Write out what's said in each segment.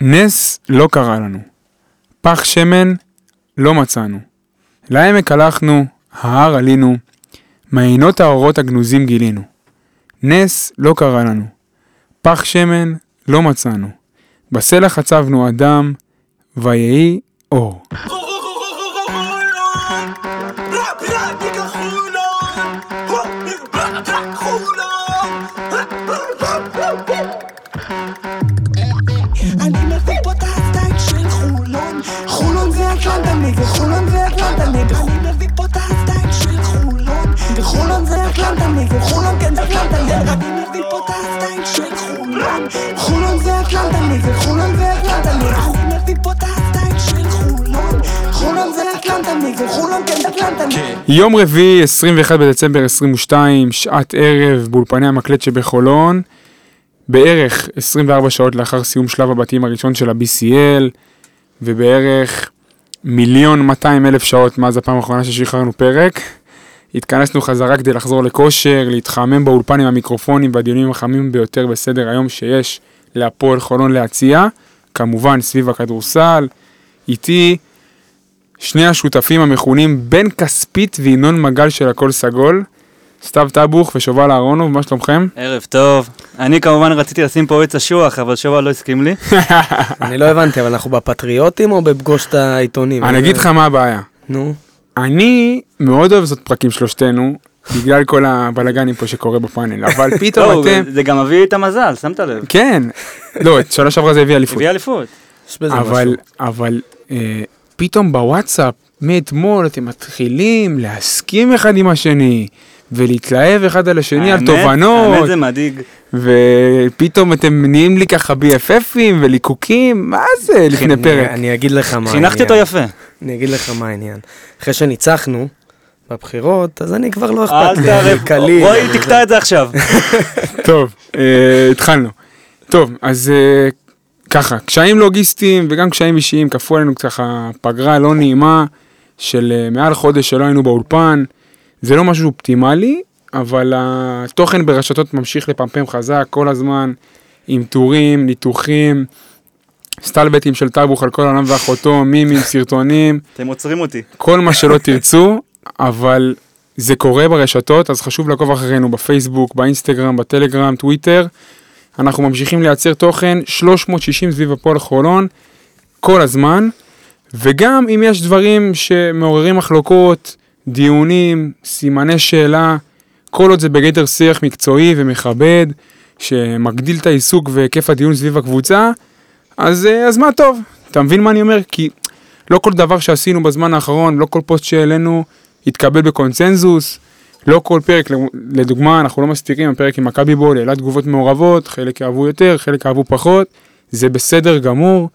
נס לא קרה לנו. פח שמן לא מצאנו. לעמק הלכנו, ההר עלינו, מעיינות האורות הגנוזים גילינו. נס לא קרה לנו. פח שמן לא מצאנו. בסלע חצבנו אדם, ויהי אור. אטלנטה וחולון כן זה אטלנטה אני מביא פה את הסטייל של חולון חולון זה אטלנטה וחולון זה אטלנטה אני מביא פה את הסטייל של חולון חולון זה אטלנטה וחולון כן זה אטלנטה יום רביעי, 21 בדצמבר 22, שעת ערב, באולפני המקלט שבחולון. בערך 24 שעות לאחר סיום שלב הבתים הראשון של ה-BCL, ובערך מיליון 200 אלף שעות מאז הפעם האחרונה ששחררנו פרק. התכנסנו חזרה כדי לחזור לכושר, להתחמם באולפן עם המיקרופונים והדיונים החמים ביותר בסדר היום שיש להפועל חולון להציע, כמובן סביב הכדורסל. איתי שני השותפים המכונים בן כספית וינון מגל של הכל סגול, סתיו טבוך ושובל אהרונוב, מה שלומכם? ערב טוב. אני כמובן רציתי לשים פה עץ אשוח, אבל שובל לא הסכים לי. אני לא הבנתי, אבל אנחנו בפטריוטים או בפגוש את העיתונים? אני אגיד לך מה הבעיה. נו. אני מאוד אוהב לעשות פרקים שלושתנו, בגלל כל הבלגנים פה שקורה בפאנל, אבל לא, פתאום אתם... זה גם מביא את המזל, שמת לב. כן, לא, את שנה שעברה זה הביא אליפות. הביא אליפות. אבל. אבל אה, פתאום בוואטסאפ, מאתמול אתם מתחילים להסכים אחד עם השני, ולהתלהב אחד על השני על תובנות, האמת זה מדאיג. ופתאום אתם נהיים לי ככה BFFים וליקוקים, מה זה לפני פרק? אני אגיד לך מה חינכתי אותו. יפה. אני אגיד לך מה העניין. אחרי שניצחנו בבחירות, אז אני כבר לא אכפת לי. קליל. רועי תקטע את זה עכשיו. טוב, אה, התחלנו. טוב, אז אה, ככה, קשיים לוגיסטיים וגם קשיים אישיים כפו עלינו ככה פגרה לא נעימה של אה, מעל חודש שלא היינו באולפן. זה לא משהו אופטימלי, אבל התוכן ברשתות ממשיך לפמפם חזק כל הזמן, עם טורים, ניתוחים, סטלבטים של טאבוך על כל העולם ואחותו, מימים, סרטונים. אתם עוצרים אותי. כל מה שלא תרצו, אבל זה קורה ברשתות, אז חשוב לעקוב אחרינו בפייסבוק, באינסטגרם, בטלגרם, טוויטר. אנחנו ממשיכים לייצר תוכן 360 סביב הפועל חולון כל הזמן, וגם אם יש דברים שמעוררים מחלוקות, דיונים, סימני שאלה, כל עוד זה בגדר שיח מקצועי ומכבד, שמגדיל את העיסוק והיקף הדיון סביב הקבוצה, אז, אה, אז מה טוב, אתה מבין מה אני אומר? כי לא כל דבר שעשינו בזמן האחרון, לא כל פוסט שהעלינו התקבל בקונצנזוס, לא כל פרק, לדוגמה, אנחנו לא מסתירים, הפרק עם מכבי בול העלה תגובות מעורבות, חלק אהבו יותר, חלק אהבו פחות, זה בסדר גמור,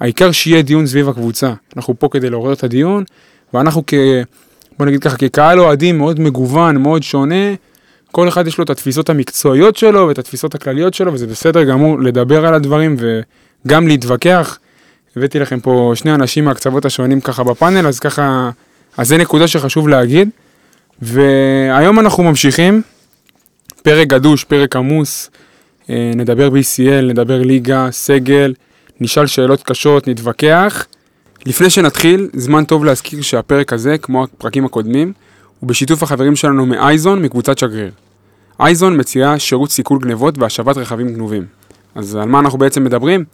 העיקר שיהיה דיון סביב הקבוצה. אנחנו פה כדי לעורר את הדיון, ואנחנו כ... בוא נגיד ככה, כקהל אוהדים מאוד מגוון, מאוד שונה, כל אחד יש לו את התפיסות המקצועיות שלו ואת התפיסות הכלליות שלו, וזה בסדר גמור לדבר על הדברים וגם להתווכח. הבאתי לכם פה שני אנשים מהקצוות השונים ככה בפאנל, אז ככה, אז זה נקודה שחשוב להגיד. והיום אנחנו ממשיכים, פרק גדוש, פרק עמוס, אה, נדבר BCL, נדבר ליגה, סגל, נשאל שאלות קשות, נתווכח. לפני שנתחיל, זמן טוב להזכיר שהפרק הזה, כמו הפרקים הקודמים, הוא בשיתוף החברים שלנו מאייזון, מקבוצת שגריר. אייזון מציעה שירות סיכול גנבות והשבת רכבים גנובים. אז על מה אנחנו בעצם מדברים?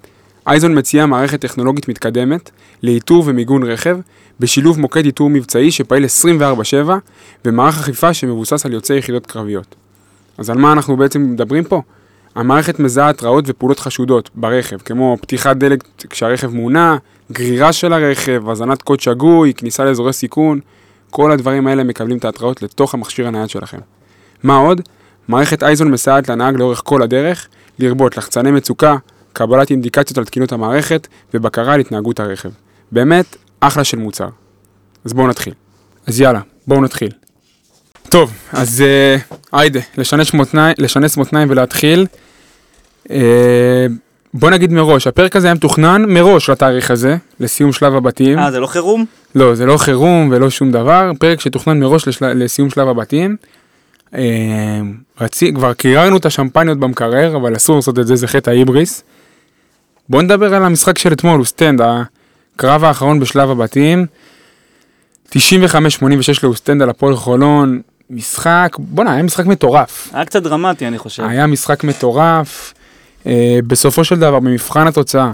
אייזון מציעה מערכת טכנולוגית מתקדמת לאיתור ומיגון רכב, בשילוב מוקד איתור מבצעי שפעיל 24/7 ומערך אכיפה שמבוסס על יוצאי יחידות קרביות. אז על מה אנחנו בעצם מדברים פה? המערכת מזהה התראות ופעולות חשודות ברכב, כמו פתיחת דלק כשהרכב מונע, גרירה של הרכב, הזנת קוד שגוי, כניסה לאזורי סיכון, כל הדברים האלה מקבלים את ההתראות לתוך המכשיר הנייד שלכם. מה עוד? מערכת אייזון מסייעת לנהג לאורך כל הדרך, לרבות לחצני מצוקה, קבלת אינדיקציות על תקינות המערכת ובקרה על התנהגות הרכב. באמת, אחלה של מוצר. אז בואו נתחיל. אז יאללה, בואו נתחיל. טוב, אז אה, היידה, לשנס מותניים, לשנס מותניים ולהתחיל. אה, בוא נגיד מראש, הפרק הזה היה מתוכנן מראש לתאריך הזה, לסיום שלב הבתים. אה, זה לא חירום? לא, זה לא חירום ולא שום דבר, פרק שתוכנן מראש לשל... לסיום שלב הבתים. אה, רצי... כבר קיררנו את השמפניות במקרר, אבל אסור לעשות את זה, זה חטא ההיבריס. בוא נדבר על המשחק של אתמול, אוסטנד, הקרב האחרון בשלב הבתים. 95-86 לאוסטנד על הפועל חולון, משחק, בואנה, היה משחק מטורף. היה קצת דרמטי, אני חושב. היה משחק מטורף. אה, בסופו של דבר, במבחן התוצאה,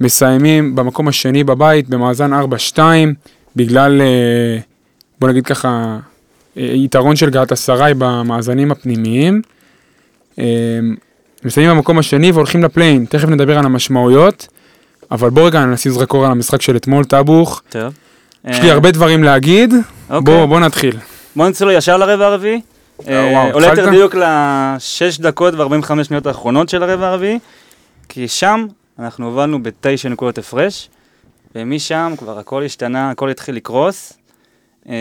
מסיימים במקום השני בבית, במאזן 4-2, בגלל, אה, בוא נגיד ככה, אה, יתרון של גאת אסריי במאזנים הפנימיים. אה, מסיימים במקום השני והולכים לפליין, תכף נדבר על המשמעויות, אבל בוא רגע נשים זרקור על המשחק של אתמול, טאבוך. טוב. יש לי אה, הרבה דברים להגיד, אוקיי. בוא, נתחיל. בוא נצא לו ישר לרבע הרביעי. אה, או ליתר התחלת? דיוק לשש דקות ו-45 שניות האחרונות של הרבע הרביעי, כי שם אנחנו הובלנו בתשע נקודות הפרש, ומשם כבר הכל השתנה, הכל התחיל לקרוס. אה,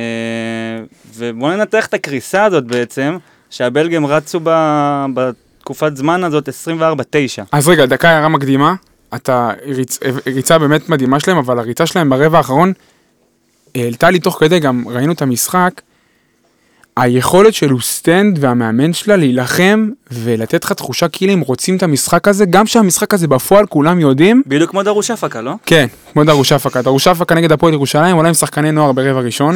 ובואו ננתח את הקריסה הזאת בעצם, שהבלגים רצו ב- בתקופת זמן הזאת 24-9. אז רגע, דקה הערה מקדימה. אתה, ריצ, ריצה באמת מדהימה שלהם, אבל הריצה שלהם ברבע האחרון העלתה לי תוך כדי, גם ראינו את המשחק, היכולת של אוסטנד והמאמן שלה להילחם ולתת לך תחושה כאילו הם רוצים את המשחק הזה, גם שהמשחק הזה בפועל כולם יודעים, בדיוק כמו דרושאפקה, לא? כן, כמו דרושאפקה, דרושאפקה נגד הפועל ירושלים, עולה עם שחקני נוער ברבע ראשון,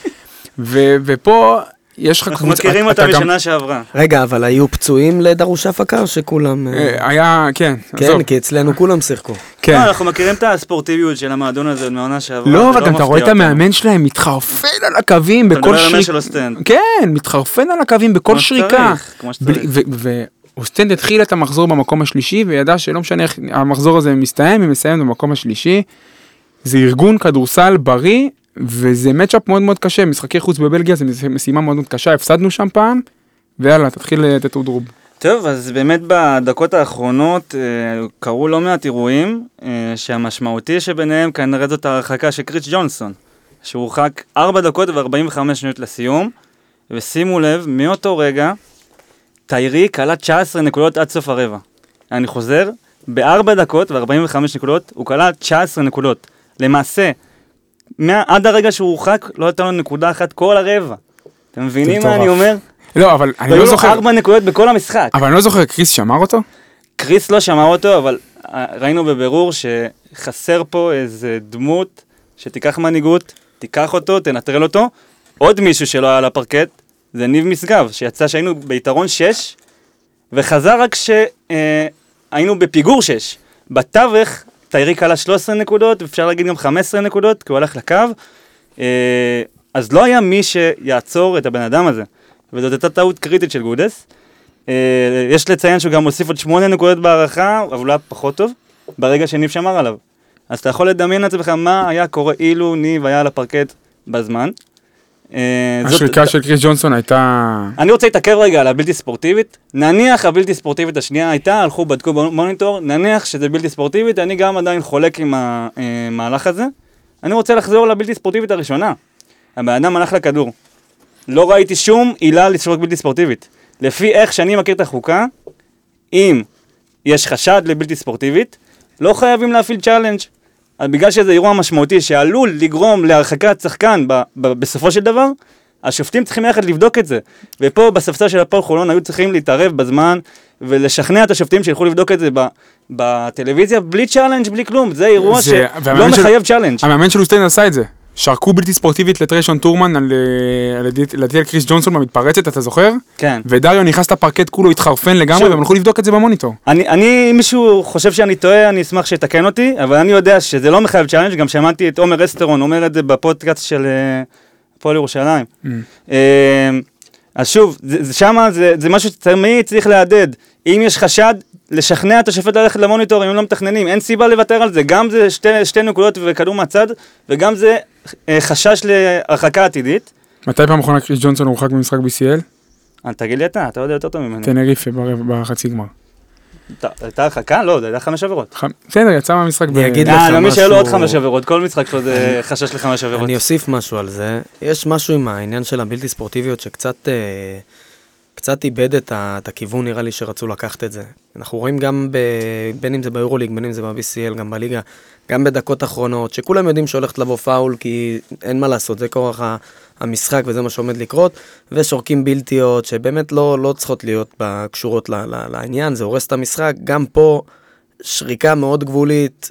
ו, ופה יש לך אנחנו מכירים אתה אותה משנה שעברה. רגע, אבל היו פצועים לדרושאפקה או שכולם... אה, אה, היה, כן, כן, כי אצלנו כולם שיחקו. כן. לא, אנחנו מכירים את הספורטיביות של המועדון הזה מהעונה שעברה. לא, אבל גם אתה רואה את. המאמן שלהם מתחרפן על הקווים אתה בכל מדבר על המאמן שריקה. של אוסטנד. כן, מתחרפן על הקווים בכל כמו שריקה. שצריך, כמו שצריך. בלי- ו- ואוסטנד התחיל את המחזור במקום השלישי, וידע שלא משנה איך המחזור הזה מסתיים, היא מסיימת במקום השלישי. זה ארגון כדורסל בריא, וזה matchup מאוד מאוד קשה. משחקי חוץ בבלגיה זה משימה מאוד מאוד קשה, הפסדנו שם פעם, ויאללה, תתחיל לתת עוד רוב. טוב, אז באמת בדקות האחרונות אה, קרו לא מעט אירועים, אה, שהמשמעותי שביניהם כנראה זאת ההרחקה של קריץ' ג'ונסון, שהורחק 4 דקות ו-45 שניות לסיום, ושימו לב, מאותו רגע, טיירי כלה 19 נקודות עד סוף הרבע. אני חוזר, ב-4 דקות ו-45 נקודות הוא כלה 19 נקודות. למעשה, מה, עד הרגע שהוא הורחק, לא הייתה לו נקודה אחת כל הרבע. אתם מבינים מה. אני אומר? לא, אבל אני היו לא לו זוכר, 4 נקודות בכל המשחק. אבל אני לא זוכר, קריס שמר אותו? קריס לא שמע אותו, אבל אה, ראינו בבירור שחסר פה איזה דמות שתיקח מנהיגות, תיקח אותו, תנטרל אותו. עוד מישהו שלא היה על הפרקט, זה ניב משגב, שיצא שהיינו ביתרון 6, וחזר רק כשהיינו בפיגור 6. בתווך, טייריק עלה 13 נקודות, אפשר להגיד גם 15 נקודות, כי הוא הלך לקו. אה, אז לא היה מי שיעצור את הבן אדם הזה. וזאת הייתה טעות קריטית של גודס. אה, יש לציין שהוא גם הוסיף עוד שמונה נקודות בהערכה, אבל הוא היה פחות טוב, ברגע שניב שמר עליו. אז אתה יכול לדמיין לעצמך מה היה קורה אילו ניב היה על הפרקט בזמן. אה, השריקה של קריס ג'ונסון הייתה... אני רוצה להתעכב רגע על הבלתי ספורטיבית. נניח הבלתי ספורטיבית השנייה הייתה, הלכו בדקו במוניטור, נניח שזה בלתי ספורטיבית, אני גם עדיין חולק עם המהלך הזה. אני רוצה לחזור לבלתי ספורטיבית הראשונה. הבן אדם הלך לכדור. לא ראיתי שום עילה לשרוק בלתי ספורטיבית. לפי איך שאני מכיר את החוקה, אם יש חשד לבלתי ספורטיבית, לא חייבים להפעיל challenge. אז בגלל שזה אירוע משמעותי שעלול לגרום להרחקת שחקן ב- ב- בסופו של דבר, השופטים צריכים ללכת לבדוק את זה. ופה בספסל של הפועל חולון היו צריכים להתערב בזמן ולשכנע את השופטים שילכו לבדוק את זה ב- בטלוויזיה בלי challenge, בלי כלום. זה אירוע זה- שלא של- מחייב challenge. המאמן של אוסטנד עשה את זה. שרקו בלתי ספורטיבית לטריישון טורמן על, אה, על לדעתי על קריס ג'ונסון במתפרצת, אתה זוכר? כן. ודריו נכנס לפרקט כולו התחרפן לגמרי, שוב. והם הלכו לבדוק את זה במוניטור. אני, אני, אם מישהו חושב שאני טועה, אני אשמח שיתקן אותי, אבל אני יודע שזה לא מחייב challenge, גם שמעתי את עומר אסטרון אומר את זה בפודקאסט של אה, הפועל ירושלים. Mm. אז שוב, שמה זה, זה משהו שתמיד צריך להדהד. אם יש חשד, לשכנע את השופט ללכת למוניטור אם הם לא מתכננים, אין סיבה לוותר על זה. גם זה שתי, שתי נקודות וכדור מהצד, וגם זה אה, חשש להרחקה עתידית. מתי פעם אחרונה קריס ג'ונסון הורחק במשחק BCL? אה, תגיד לי אתה, אתה יודע יותר טוב ממני. טנריפה ברבע- בחצי גמר. הייתה הרחקה? לא, זה הייתה חמש עבירות. בסדר, יצא מהמשחק ב... אני אגיד לך אה, אני מאמין שהיו לו עוד משהו- חמש עבירות, כל משחק פה זה חשש לחמש עבירות. אני אוסיף משהו על זה. יש משהו עם העניין של הבלתי ספורטיביות שקצת אה, קצת איבד את, הכיוון, נראה לי, שרצו לקחת את זה. אנחנו רואים גם, ב, בין אם זה ביורוליג, בין אם זה ב-BCL, גם בליגה, גם בדקות אחרונות, שכולם יודעים שהולכת לבוא פאול, כי אין מה לעשות, זה כורח ה- המשחק וזה מה שעומד לקרות, ושורקים בלתיות, שבאמת לא, לא צריכות להיות קשורות לעניין, זה הורס את המשחק. גם פה שריקה מאוד גבולית,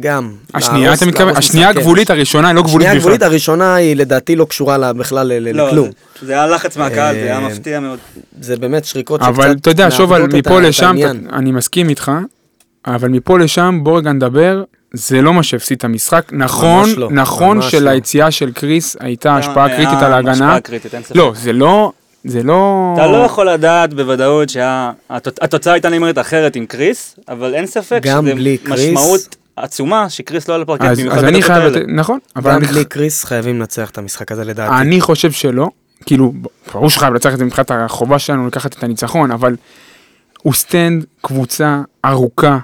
גם. השנייה, להרוס- אתה מתכוון? השנייה כן. הגבולית, הראשונה היא לא גבולית השנייה בכלל. הגבולית הראשונה היא לדעתי לא קשורה לה- בכלל לא, לכלום. זה- זה היה לחץ מהקהל, זה היה אה, מפתיע מאוד. זה באמת שריקות שקצת אבל אתה יודע, שוב, מפה לשם, אני מסכים איתך, אבל מפה לשם, בוא רגע נדבר, זה לא מה שהפסיד את המשחק. נכון, ממש לא, נכון ממש שליציאה של קריס הייתה השפעה היה קריטית על ההגנה. השפעה קריטית, אין ספק. לא, זה לא, זה לא... אתה לא יכול לדעת בוודאות שהתוצאה הייתה נאמרת אחרת עם קריס, אבל אין ספק גם שזה משמעות עצומה שקריס לא על הפרקט, אז, במיוחד אז אני בדקות חייב, האלה. נכון, אבל גם אני, בלי קריס חייבים לנצח את המשחק הזה לדעתי. אני חושב שלא, כאילו, ברור שחייב לנצח את זה מבחינת החובה שלנו לקחת את הניצחון, אבל אוסטנד קבוצה ארוכה,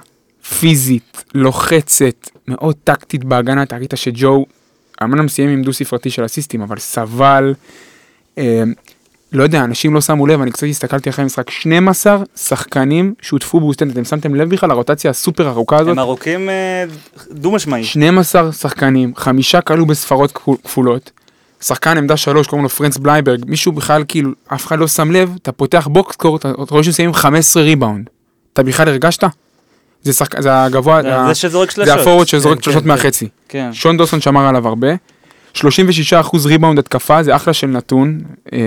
פיזית, לוחצת, מאוד טקטית בהגנה, אתה ראית שג'ו, אמנם סיים עם דו ספרתי של אסיסטים, אבל סבל, אה, לא יודע, אנשים לא שמו לב, אני קצת הסתכלתי אחרי המשחק, 12 שחקנים שהותפו באוסטנד, אתם שמתם לב בכלל לרוטציה הסופר ארוכה הזאת? הם ארוכים אה, חד-משמעי. 12 שחקנים, חמישה קלעו בספרות כפול- כפולות. שחקן עמדה שלוש, קוראים לו פרנץ בלייברג, מישהו בכלל כאילו, אף אחד לא שם לב, אתה פותח box score, אתה רואה שהם 15 ריבאונד. אתה בכלל הרגשת? זה שחק... זה הגבוה, זה ה- זה שזורק זה שלשות. הפורוורד שזורק כן, שלושות כן, מהחצי. כן. שון דוסון שמר עליו הרבה. 36% ריבאונד התקפה, זה אחלה של נתון. אה,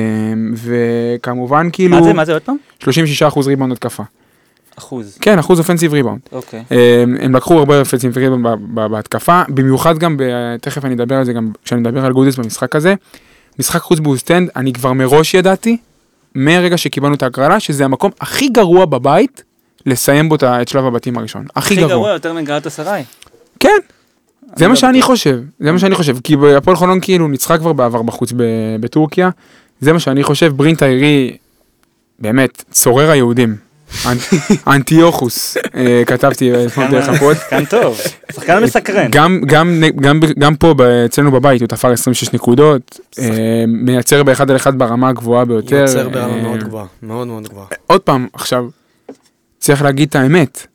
וכמובן כאילו, מה זה, מה זה עוד פעם? 36% ריבאונד התקפה. אחוז. כן, אחוז offensive rebound. אוקיי. הם, הם לקחו הרבה רפלצים ב- ב- בהתקפה, במיוחד גם, ב- תכף אני אדבר על זה גם כשאני אדבר על גודס במשחק הזה. משחק חוץ באוסטנד, אני כבר מראש ידעתי, מהרגע שקיבלנו את ההגרלה, שזה המקום הכי גרוע בבית לסיים בו את שלב הבתים הראשון. הכי הכי גרוע גרוע. יותר מגלאטסראיי. כן. זה מה לא שאני. חושב, זה מה שאני חושב, כי הפועל חולון כאילו ניצחה כבר בעבר בחוץ ב- בטורקיה, זה מה שאני חושב, ברינט האירי, באמת, צורר היהודים, אנ- אנטיוכוס, אה, כתבתי אתמול דרך הפוד. שחקן טוב. שחקן מסקרן. גם, פה אצלנו בבית הוא תפר 26 נקודות, אה, מייצר באחד על אחד ברמה הגבוהה ביותר. יוצר ברמה אה, מאוד גבוהה, מאוד מאוד גבוהה. עוד פעם, עכשיו, צריך להגיד את האמת.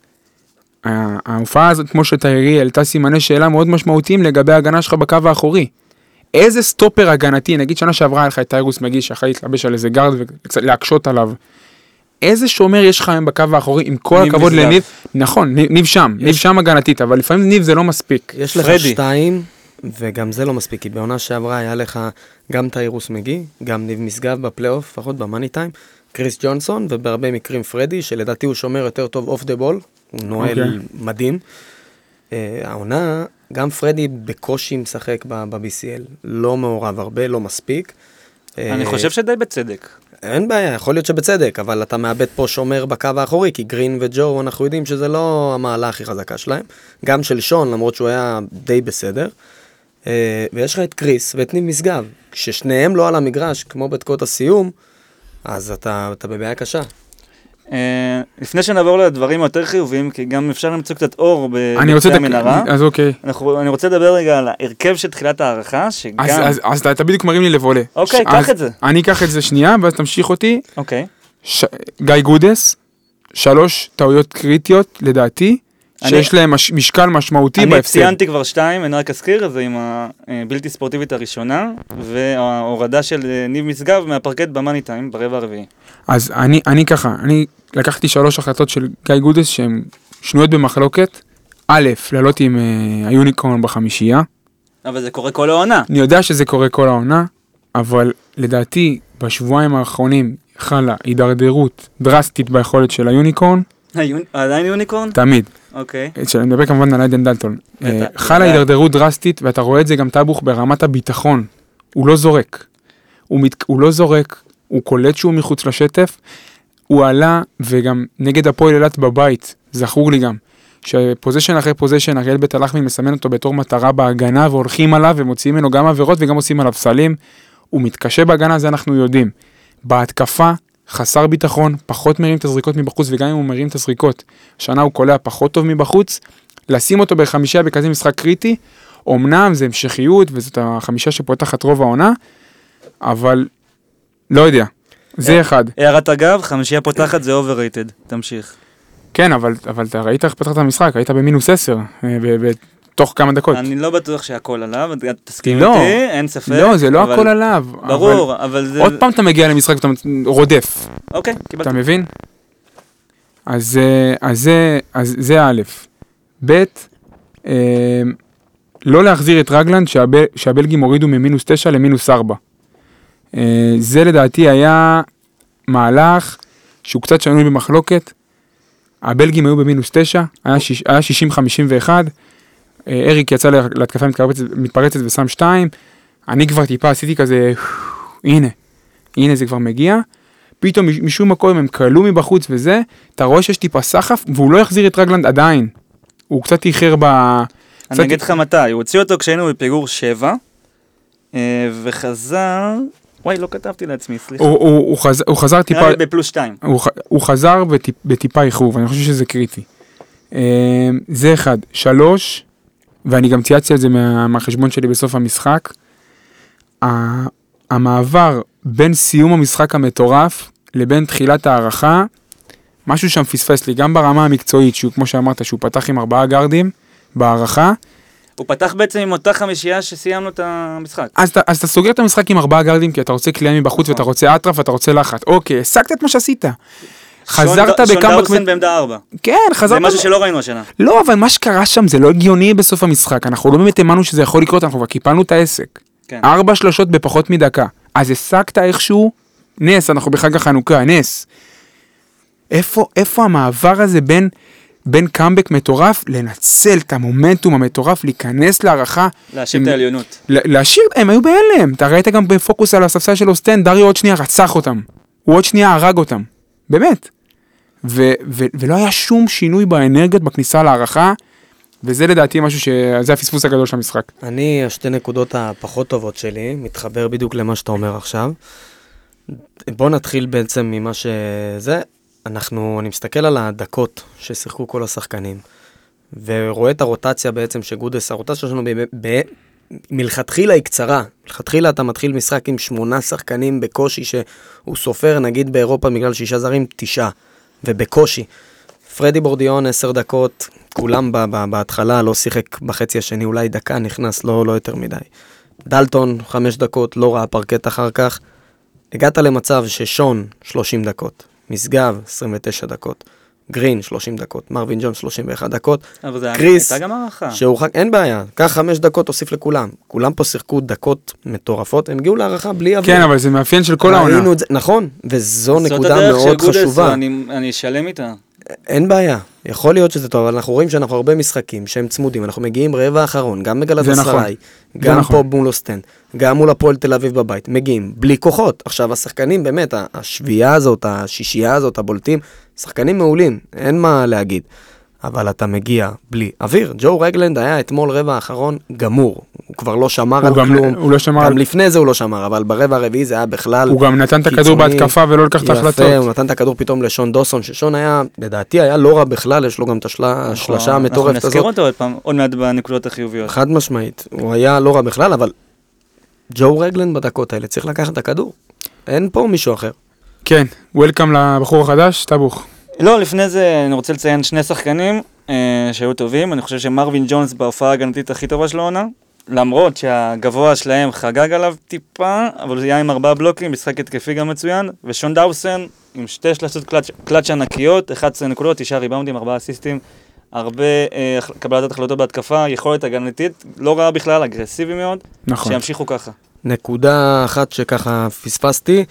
ההופעה הזאת, כמו שתארי, העלתה סימני שאלה מאוד משמעותיים לגבי ההגנה שלך בקו האחורי. איזה סטופר הגנתי, נגיד שנה שעברה היה לך את טיירוס מגי שיכול להתלבש על איזה גארד וקצת להקשות עליו. איזה שומר יש לך היום בקו האחורי, עם כל הכבוד משגב. לניב, נכון, ניב, שם, ניב שם הגנתית, אבל לפעמים ניב זה לא מספיק. יש לך פרדי. שתיים, וגם זה לא מספיק, כי בעונה שעברה היה לך גם טיירוס מגי, גם ניב משגב בפלייאוף, לפחות במאני טיים, קריס ג'ונסון, ובהרבה מקרים פרדי, שלדעתי הוא שומר יותר טוב off the ball, הוא נועל אוקיי. מדהים. אה, העונה, גם פרדי בקושי משחק ב-BCL, לא מעורב הרבה, לא מספיק. אני אה, חושב שדי בצדק. אין בעיה, יכול להיות שבצדק, אבל אתה מאבד פה שומר בקו האחורי, כי גרין וג'ו, אנחנו יודעים שזה לא המעלה הכי חזקה שלהם. גם של שון, למרות שהוא היה די בסדר. אה, ויש לך את קריס ואת ניב משגב. כששניהם לא על המגרש, כמו בדקות הסיום, אז אתה, אתה בבעיה קשה. אה, לפני שנעבור לדברים היותר חיוביים, כי גם אפשר למצוא קצת אור אני רוצה... בקצה דק- המנהרה. אז אוקיי. אנחנו- אני רוצה לדבר רגע על ההרכב של תחילת ההערכה, שגם... אז, אז, אז אתה, אתה בדיוק מרים לי לבולה. אוקיי, ש- קח את זה. אני אקח את זה שנייה, ואז תמשיך אותי. אוקיי. ש... גיא גודס, שלוש טעויות קריטיות לדעתי, אני- שיש להם מש... משקל משמעותי אני בהפסד. ציינתי כבר שתיים, אני רק אזכיר, זה עם הבלתי ספורטיבית הראשונה, וההורדה של אה, ניב משגב מהפרקט במאני טיים, ברבע הרביעי. אז אני, אני ככה, אני לקחתי שלוש החלטות של גיא גודס שהן שנויות במחלוקת. א', לעלות עם אה, ה unicorn בחמישייה. אבל זה קורה כל העונה. אני יודע שזה קורה כל העונה, אבל לדעתי בשבועיים האחרונים חלה הידרדרות דרסטית ביכולת של ה unicorn, ה uni- עדיין unicorn? תמיד. אוקיי. אני מדבר כמובן על עדן דלטון. אה, חלה. הידרדרות דרסטית, ואתה רואה את זה גם טאבוך ברמת הביטחון. הוא לא זורק. הוא, מת... הוא לא זורק, הוא קולט שהוא מחוץ לשטף. הוא עלה, וגם נגד הפועל אילת בבית, זכור לי גם, ש possession אחרי possession, אריאל בית הלחמי מסמן אותו בתור מטרה בהגנה, והולכים עליו ומוציאים ממנו גם עבירות וגם עושים עליו סלים. הוא מתקשה בהגנה, זה אנחנו יודעים. בהתקפה, חסר ביטחון, פחות מרים את הזריקות מבחוץ, וגם אם הוא מרים את הזריקות, השנה הוא קולע פחות טוב מבחוץ, לשים אותו בחמישייה בכזה משחק קריטי, אמנם זה המשכיות, וזאת החמישה שפותחת רוב העונה, אבל לא יודע, זה אחד. הערת אגב, חמישייה פותחת זה overrated. תמשיך. כן, אבל, אבל אתה ראית איך פתחת את המשחק, היית במינוס 10, אה, ב- ב- תוך כמה דקות. אני לא בטוח שהכל עליו, אתה תסכים לא. איתי, אין ספק. לא, זה לא אבל- הכל עליו. ברור, אבל זה... אבל עוד פעם אתה מגיע למשחק ואתה רודף, אוקיי, אתה קיבלתי. מבין? אז, אה, אז, זה, אז זה א', ב', אה, לא להחזיר את רגלנד שהב, שהבלגים הורידו ממינוס 9 למינוס 4. אה, זה לדעתי היה מהלך שהוא קצת שנוי במחלוקת. הבלגים היו במינוס 9, היה, שיש, היה 60-51, אה, אריק יצא לה- להתקפה מתפרצת, מתפרצת ושם 2, אני כבר טיפה עשיתי כזה, הנה, הנה זה כבר מגיע. פתאום מש- משום מקום הם כלו מבחוץ וזה, אתה רואה שיש טיפה סחף, והוא לא יחזיר את רגלנד עדיין. הוא קצת איחר ב... קצת- אני אגיד לך מתי, הוא הוציא אותו כשהיינו בפיגור 7, וחזר... וואי, לא כתבתי לעצמי, סליחה. הוא, הוא, הוא, חז, הוא חזר טיפה, נראה לי בפלוס 2. הוא, הוא חזר בטיפ, בטיפה איחור, ואני חושב שזה קריטי. אה, זה אחד. שלוש, ואני גם צייצתי על זה מה, מהחשבון שלי בסוף המשחק, ה- המעבר בין סיום המשחק המטורף לבין תחילת ההערכה, משהו שם פספס לי, גם ברמה המקצועית, שהוא כמו שאמרת, שהוא פתח עם ארבעה גארדים בהערכה, הוא פתח בעצם עם אותה חמישייה שסיימנו את המשחק. אז, אז אתה סוגר את המשחק עם ארבעה גארדים, כי אתה רוצה קליעה מבחוץ נכון. ואתה רוצה אטרף ואתה רוצה לחץ. אוקיי, השגת את מה שעשית. חזרת שון ד- שון בקאמבק... דאוסן בעמדה 4. כן, זה חזרת... משהו שלא ראינו השנה. לא, אבל מה שקרה שם זה לא הגיוני בסוף המשחק. אנחנו לא באמת האמנו שזה יכול לקרות, אנחנו כבר קיפלנו את העסק. כן. ארבע שלושות בפחות מדקה. אז השגת איכשהו, נס, אנחנו בחג החנוכה, נס. איפה, איפה המעבר הזה בין, בין קאמבק מטורף, לנצל את המומנטום המטורף, להיכנס להערכה, להשאיר את העליונות. להשאיר, הם היו בהלם. אתה ראית גם בפוקוס על הספסל של אוסטן, דריו עוד שנייה רצח אותם. הוא עוד שנייה הרג אותם. באמת. ו- ו- ולא היה שום שינוי באנרגיות בכניסה להערכה, וזה לדעתי משהו ש... זה הפספוס הגדול של המשחק. אני, השתי נקודות הפחות טובות שלי, מתחבר בדיוק למה שאתה אומר עכשיו. בוא נתחיל בעצם ממה שזה. אנחנו, אני מסתכל על הדקות ששיחקו כל השחקנים, ורואה את הרוטציה בעצם שגודס, הרוטציה שלנו ב- ב- מלכתחילה היא קצרה. מלכתחילה אתה מתחיל משחק עם שמונה שחקנים בקושי, שהוא סופר נגיד באירופה בגלל שישה זרים, תשעה, ובקושי. פרדי בורדיון עשר דקות, כולם ב- ב- בהתחלה לא שיחק בחצי השני, אולי דקה נכנס, לא, לא יותר מדי. דלטון, חמש דקות, לא ראה פרקט אחר כך. הגעת למצב ששון, 30 דקות, משגב, 29 דקות, גרין, 30 דקות, מרווין ג'ון, 31 דקות, אבל זה קריס, הייתה גם הערכה. שהורחק, אין בעיה, קח חמש דקות, תוסיף לכולם. כולם פה שיחקו דקות מטורפות, הם הגיעו להערכה בלי אוויר. כן, אבל זה מאפיין של כל העונה. ראינו את זה, נכון, וזו זאת נקודה הדרך של מאוד חשובה. אני- אני שלם איתה. אין בעיה, יכול להיות שזה טוב, אבל אנחנו רואים שאנחנו הרבה משחקים שהם צמודים, אנחנו מגיעים רבע האחרון, גם זה נכון. גם נכון. פה מול אוסטן, גם מול הפועל תל אביב בבית, מגיעים בלי כוחות. עכשיו השחקנים באמת, השביעייה הזאת, השישייה הזאת, הבולטים, שחקנים מעולים, אין מה להגיד. אבל אתה מגיע בלי אוויר. ג'ו רגלנד היה אתמול רבע האחרון גמור. הוא כבר לא שמר על גם- כלום. הוא לא שמר גם על- לפני זה הוא לא שמר, אבל ברבע הרביעי זה היה בכלל הוא גם נתן את הכדור. בהתקפה ולא לקח את יפה, ההחלטות. הוא נתן את הכדור פתאום לשון דוסון, ששון היה, לדעתי היה לא רע בכלל, יש לו גם את השלה- השלשה המטורפת אנחנו נזכיר הזאת. אותו עוד פעם, עוד מעט בנקודות החיוביות. חד משמעית, הוא היה לא רע בכלל, אבל ג'ו רגלנד בדקות האלה צריך לקחת את הכדור. אין פה מישהו אחר. כן, וולקאם לבחור החדש, טבוך. לא, לפני זה אני רוצה לציין שני שחקנים אה, שהיו טובים. אני חושב שמרווין ג'ונס בהופעה ההגנתית הכי טובה של העונה. למרות שהגבוה שלהם חגג עליו טיפה, אבל זה היה עם ארבעה בלוקים, משחק התקפי גם מצוין. ושון דאוסן עם שתי שלשות קלאץ', קלאץ' ענקיות, 11 נקודות, 9 ריבאונדים, 4 אסיסטים. הרבה אה, קבלת החלטות בהתקפה, יכולת הגנתית, לא רעה בכלל, אגרסיבי מאוד. נכון. שימשיכו ככה. נקודה אחת שככה פספסתי,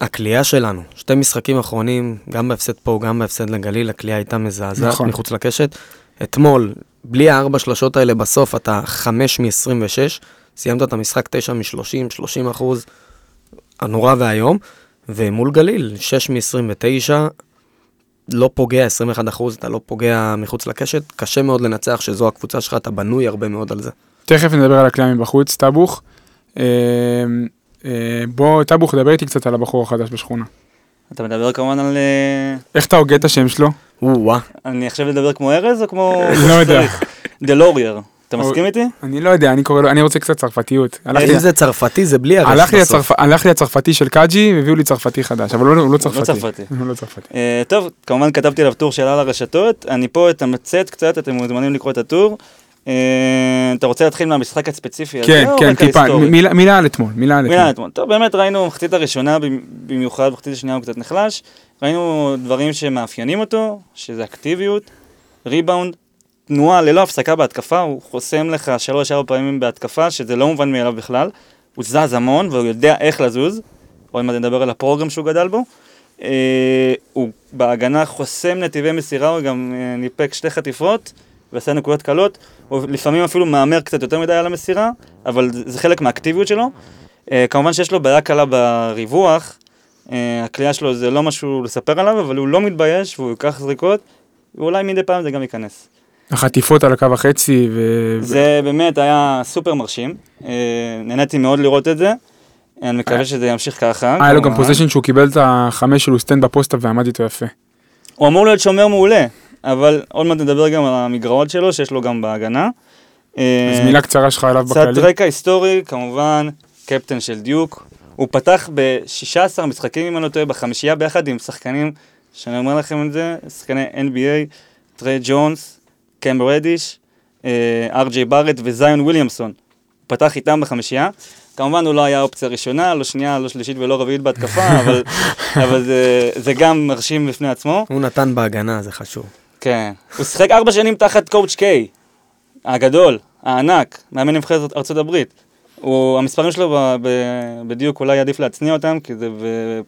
הכלייה שלנו. שתי משחקים אחרונים, גם בהפסד פה, גם בהפסד לגליל, הכלייה הייתה מזעזעת נכון. מחוץ לקשת. אתמול, בלי הארבע שלשות האלה בסוף, אתה חמש מ-26, סיימת את המשחק תשע מ-30, 30 אחוז, הנורא והיום. ומול גליל, 6 מ-29, לא פוגע 21 אחוז, אתה לא פוגע מחוץ לקשת, קשה מאוד לנצח שזו הקבוצה שלך, אתה בנוי הרבה מאוד על זה. תכף נדבר על הקליעה מבחוץ, טבוך. אה, אה, בוא, טבוך, דבר איתי קצת על הבחור החדש בשכונה. אתה מדבר כמובן על... אה, איך אתה הוגה את השם שלו? או-אה. אני עכשיו לדבר כמו ארז או כמו... לא יודע. דלורייר. אתה מסכים איתי? אני לא יודע, אני קורא לו, אני רוצה קצת צרפתיות. לי- אם זה צרפתי, זה בלי לי בסוף. הלך לי הצרפתי של קאג'י, והביאו לי צרפתי חדש, אבל הוא לא- הוא לא צרפתי. הוא לא צרפתי. אה, טוב, כמובן כתבתי עליו טור שעלה לרשתות, אני פה אתמצת קצת, אתם מוזמנים לקרוא את הטור. אה, אתה רוצה להתחיל מהמשחק הספציפי הזה? כן, כן, טיפה? מילה- על אתמול, מילה על מילה אתמול. אתמול. טוב, באמת ראינו מחצית הראשונה במ- במיוחד, מחצית השנייה הוא קצת נחלש. ראינו דברים שמאפיינים אותו, שזה אקטיביות, ריבאונד, תנועה ללא הפסקה בהתקפה, הוא חוסם לך שלוש-ארבע פעמים בהתקפה, שזה לא מובן מאליו בכלל. הוא זז המון והוא יודע איך לזוז. עוד מעט נדבר על הפרוגרם שהוא גדל בו. אה, הוא בהגנה חוסם נתיבי מסירה, הוא גם אה, ניפק שתי חטיפות ועשה נקודות קלות. הוא לפעמים אפילו מהמר קצת יותר מדי על המסירה, אבל זה חלק מהאקטיביות שלו. אה, כמובן שיש לו בעיה קלה בריווח, אה, הקליעה שלו זה לא משהו לספר עליו, אבל הוא לא מתבייש והוא ייקח זריקות, ואולי מדי פעם זה גם ייכנס. החטיפות על הקו החצי, ו... זה באמת היה סופר מרשים, אה, נהניתי מאוד לראות את זה, אני מקווה שזה ימשיך ככה. היה לו גם. possession שהוא קיבל את החמש של אוסטנד ב post up ועמד איתו יפה. הוא אמור להיות שומר מעולה, אבל עוד מעט נדבר גם על המגרעות שלו, שיש לו גם בהגנה. אה, אז מילה קצרה שלך עליו קצת בכללי. רקע היסטורי, כמובן, קפטן של דיוק. הוא פתח ב-16 משחקים, אם אני לא טועה, בחמישייה ביחד עם שחקנים, שאני אומר לכם את זה, שחקני NBA, טריי ג'ונס, קם רדיש, אה, אר.ג'יי בארט וזיון וויליאמסון. הוא פתח איתם בחמישייה. כמובן הוא לא היה אופציה ראשונה, לא שנייה, לא שלישית ולא רביעית בהתקפה, אבל, אבל זה, זה גם מרשים בפני עצמו. הוא נתן בהגנה, זה חשוב. כן. הוא שיחק ארבע שנים תחת קואוצ' קיי, הגדול, הענק, מאמן נבחרת ארצות הברית. הוא, המספרים שלו ב, ב, בדיוק אולי עדיף להצניע אותם, כי זה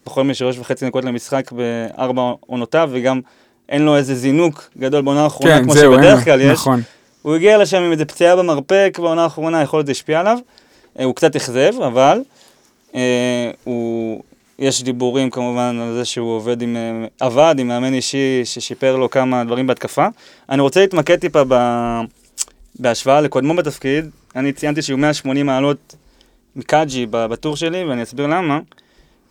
פחות משלוש וחצי נקודות למשחק בארבע עונותיו, וגם אין לו איזה זינוק גדול בעונה האחרונה, כן, כמו זהו, שבדרך כלל יש. נכון. הוא הגיע לשם עם איזה פציעה במרפק בעונה האחרונה, יכול להיות זה השפיע עליו. אה, הוא קצת אכזב, אבל אה, הוא, יש דיבורים כמובן על זה שהוא עובד עם, עבד עם מאמן אישי ששיפר לו כמה דברים בהתקפה. אני רוצה להתמקד טיפה ב, בהשוואה לקודמו בתפקיד. אני ציינתי שהוא 180 מעלות מקאג'י בטור שלי, ואני אסביר למה.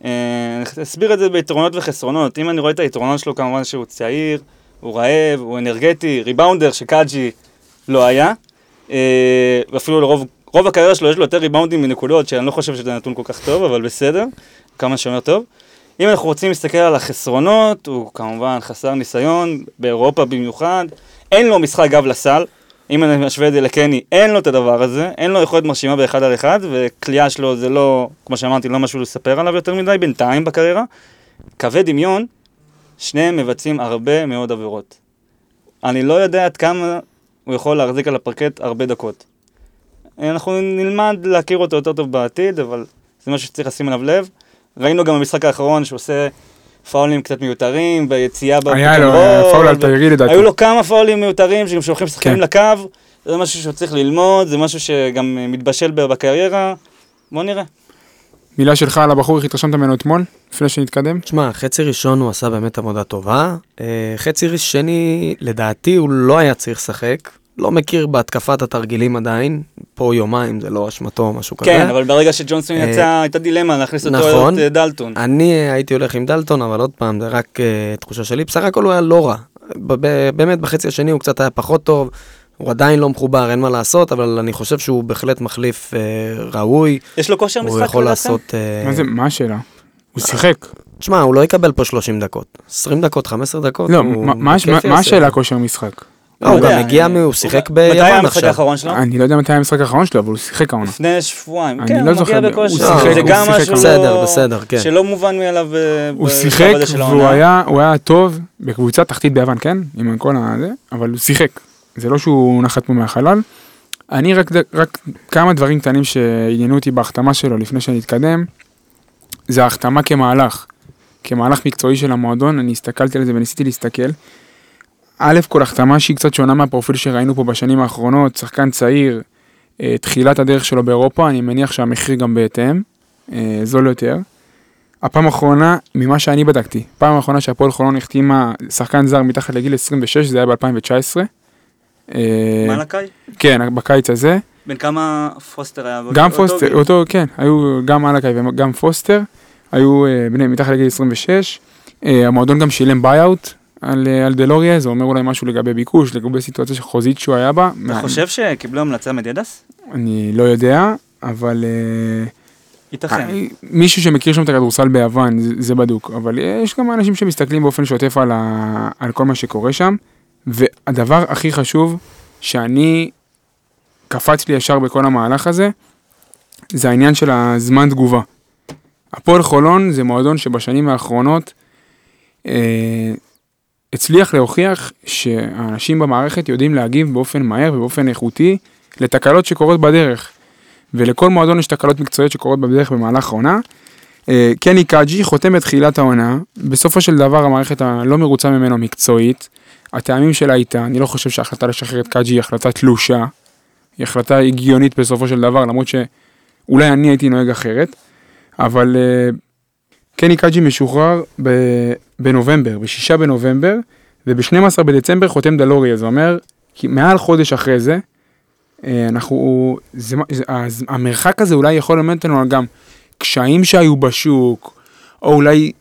אה, אני אסביר את זה ביתרונות וחסרונות. אם אני רואה את היתרונות שלו, כמובן שהוא צעיר, הוא רעב, הוא אנרגטי, ריבאונדר שקאג'י לא היה. אה, ואפילו לרוב, רוב הקריירה שלו יש לו יותר ריבאונדים מנקודות, שאני לא חושב שזה נתון כל כך טוב, אבל בסדר, כמה שאומר טוב. אם אנחנו רוצים להסתכל על החסרונות, הוא כמובן חסר ניסיון, באירופה במיוחד, אין לו משחק גב לסל, אם אני משווה את זה לקני, אין לו את הדבר הזה, אין לו יכולת מרשימה באחד על אחד, וכליאה שלו זה לא, כמו שאמרתי, לא משהו לספר עליו יותר מדי בינתיים בקריירה. קווי דמיון, שניהם מבצעים הרבה מאוד עבירות. אני לא יודע עד כמה הוא יכול להחזיק על הפרקט הרבה דקות. אנחנו נלמד להכיר אותו יותר טוב בעתיד, אבל זה משהו שצריך לשים עליו לב. ראינו גם במשחק האחרון שהוא עושה פאולים קצת מיותרים, ביציאה היה לו, אנד היה רול, פאול על תיירי לדעתי. היו לו כמה פאולים מיותרים שגם שולחים שחקנים כן. לקו, זה משהו שהוא צריך ללמוד, זה משהו שגם אה, מתבשל בקריירה. בוא נראה. מילה שלך על הבחור, איך התרשמת ממנו אתמול, לפני שנתקדם? תשמע, חצי ראשון הוא עשה באמת עבודה טובה. אה, חצי שני, לדעתי, הוא לא היה צריך לשחק. לא מכיר בהתקפת התרגילים עדיין. פה יומיים, זה לא אשמתו או משהו כזה. כן, אבל ברגע שג'ונסון אה, יצא, הייתה דילמה להכניס אותו נכון. את אה, דלטון. אני הייתי הולך עם דלטון, אבל עוד פעם, זה רק uh, תחושה שלי. בסך הכל הוא היה לא רע. ב- ב- באמת, בחצי השני הוא קצת היה פחות טוב. הוא עדיין לא מחובר, אין מה לעשות, אבל אני חושב שהוא בהחלט מחליף uh, ראוי. יש לו כושר משחק הוא יכול? לעשות... אה, מה זה, מה השאלה? הוא שיחק. תשמע, הוא לא יקבל פה 30 דקות. 20 דקות, 15 דקות. לא, הוא מה- מה- בכיף מה- יעשה. מה השאלה כושר משחק? לא, הוא לא גם הגיע, אה, הוא שיחק מתי היה ביוון המשחק עכשיו. האחרון שלו? אני לא יודע מתי היה המשחק האחרון שלו, אבל הוא שיחק העונה. לפני שבועיים. אני כן, לא הוא זוכר, מגיע הוא בכושר. שיחק, זה הוא גם שיחק משהו בסדר, בסדר, כן. שלא מובן מאליו ב- הוא שיחק והוא. היה, טוב בקבוצה תחתית ביוון, כן? עם כל הזה, אבל הוא שיחק. זה לא שהוא נחת פה מהחלל. אני רק, רק כמה דברים קטנים שעניינו אותי בהחתמה שלו לפני שנתקדם, זה ההחתמה כמהלך. כמהלך מקצועי של המועדון, אני הסתכלתי על זה וניסיתי להסתכל. א', כל החתמה שהיא קצת שונה מהפרופיל שראינו פה בשנים האחרונות, שחקן צעיר, אה, תחילת הדרך שלו באירופה, אני מניח שהמחיר גם בהתאם, אה, זול יותר. הפעם האחרונה, ממה שאני בדקתי, פעם האחרונה שהפועל חולון החתימה שחקן זר מתחת לגיל 26, זה היה ב-2019. מלאקאי? כן, בקיץ הזה. בן כמה פוסטר היה? גם אותו פוסטר, גיל. אותו, כן, היו גם מלאקאי וגם פוסטר, היו אה, בני מתחת לגיל 26. אה, המועדון גם שילם buy-out על, אה, על דלוריה, זה אומר אולי משהו לגבי ביקוש, לגבי סיטואציה חוזית שהוא היה בה. אתה חושב שקיבלו המלצה מדידס? אני לא יודע, אבל... אה, ייתכן. מישהו שמכיר שם את הכדורסל ביוון, זה, זה בדוק, אבל יש גם אנשים שמסתכלים באופן שוטף על, ה, על כל מה שקורה שם, והדבר הכי חשוב, שאני שקפץ לי ישר בכל המהלך הזה, זה העניין של הזמן תגובה. הפועל חולון זה מועדון שבשנים האחרונות אה, הצליח להוכיח שהאנשים במערכת יודעים להגיב באופן מהר ובאופן איכותי לתקלות שקורות בדרך. ולכל מועדון יש תקלות מקצועיות שקורות בדרך במהלך העונה. אה, קני קאג'י חותם בתחילת העונה, בסופו של דבר המערכת הלא מרוצה ממנו מקצועית, הטעמים שלה איתה, אני לא חושב שההחלטה לשחרר את קאג'י היא החלטה תלושה, היא החלטה הגיונית בסופו של דבר, למרות שאולי אני הייתי נוהג אחרת, אבל אה, קני קאג'י משוחרר ב- בנובמבר, ב-6 בנובמבר, וב-12 בדצמבר חותם דלורי, זה אומר, כי מעל חודש אחרי זה, אה, אנחנו, זה, זה, אז המרחק הזה אולי יכול ללמד אותנו על גם קשיים שהיו בשוק, או אולי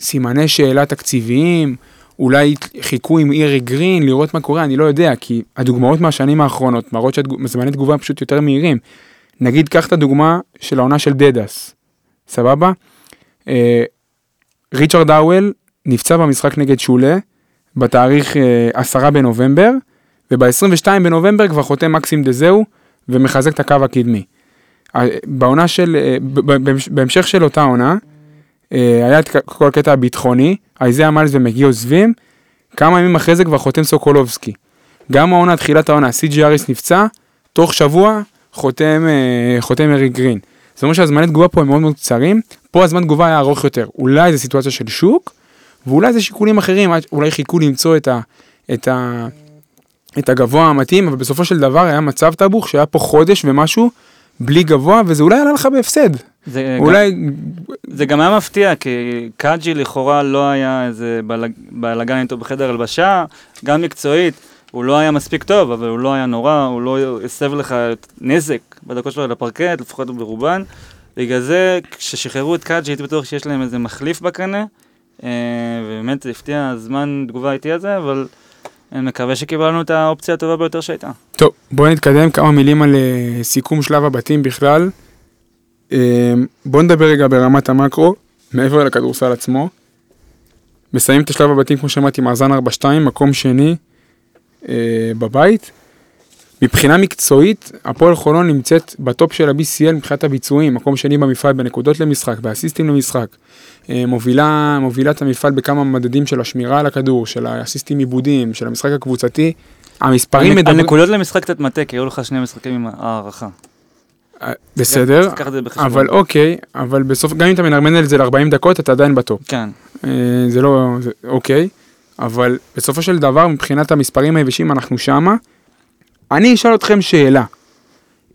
סימני שאלה תקציביים, אולי חיכו עם אירי גרין לראות מה קורה, אני לא יודע, כי הדוגמאות מהשנים האחרונות מראות שזמני תגובה פשוט יותר מהירים. נגיד, קח את הדוגמה של העונה של דדס, סבבה? אה, ריצ'רד האוול נפצע במשחק נגד שולה בתאריך אה, 10 בנובמבר, וב-22 בנובמבר כבר חותם מקסים דזהו ומחזק את הקו הקדמי. אה, בעונה של, אה, בהמשך של אותה עונה, אה, היה את כל הקטע הביטחוני, אייזיה מיילס ומגי עוזבים, כמה ימים אחרי זה כבר חותם סוקולובסקי. גם העונה, תחילת העונה, סי.ג'י אריס נפצע, תוך שבוע חותם, אה, חותם אריק גרין. זאת אומרת שהזמני תגובה פה הם מאוד מאוד קצרים, פה הזמן תגובה היה ארוך יותר. אולי זה סיטואציה של שוק, ואולי זה שיקולים אחרים, אולי חיכו למצוא את, ה, את, ה, את הגבוה המתאים, אבל בסופו של דבר היה מצב טאבוך שהיה פה חודש ומשהו בלי גבוה, וזה אולי עלה לך בהפסד. זה אולי, גם, זה גם היה מפתיע, כי קאג'י לכאורה לא היה איזה בלאגן איתו בחדר הלבשה, גם מקצועית, הוא לא היה מספיק טוב, אבל הוא לא היה נורא, הוא לא הסב לך נזק בדקות שלו על הפרקט, לפחות ברובן. בגלל זה, כששחררו את קאג'י, הייתי בטוח שיש להם איזה מחליף בקנה, אה, ובאמת הפתיע הזמן תגובה איתי הזה, אבל אני מקווה שקיבלנו את האופציה הטובה ביותר שהייתה. טוב, בואו נתקדם כמה מילים על אה, סיכום שלב הבתים בכלל. אה, בואו נדבר רגע ברמת המקרו, מעבר לכדורסל עצמו. מסיים את השלב הבתים, כמו שאמרתי, מאזן 4-2, מקום שני בבית. מבחינה מקצועית, הפועל חולון נמצאת בטופ של ה-BCL מבחינת הביצועים, מקום שני במפעל בנקודות למשחק, באסיסטים למשחק. אה, מובילה, מובילה את המפעל בכמה מדדים של השמירה על הכדור, של האסיסטים עיבודים, של המשחק הקבוצתי. המספרים מדברים... הנקודות למשחק קצת מטה, כי היו לך שני משחקים עם הערכה. אה, בסדר, את. אבל אוקיי, אבל בסוף, גם אם אתה מנרמן על זה ל-40 דקות, אתה עדיין בטופ. כן. אה, זה לא, אוקיי, אבל בסופו של דבר, מבחינת המספרים היבשים, אנחנו שמה. אני אשאל אתכם שאלה.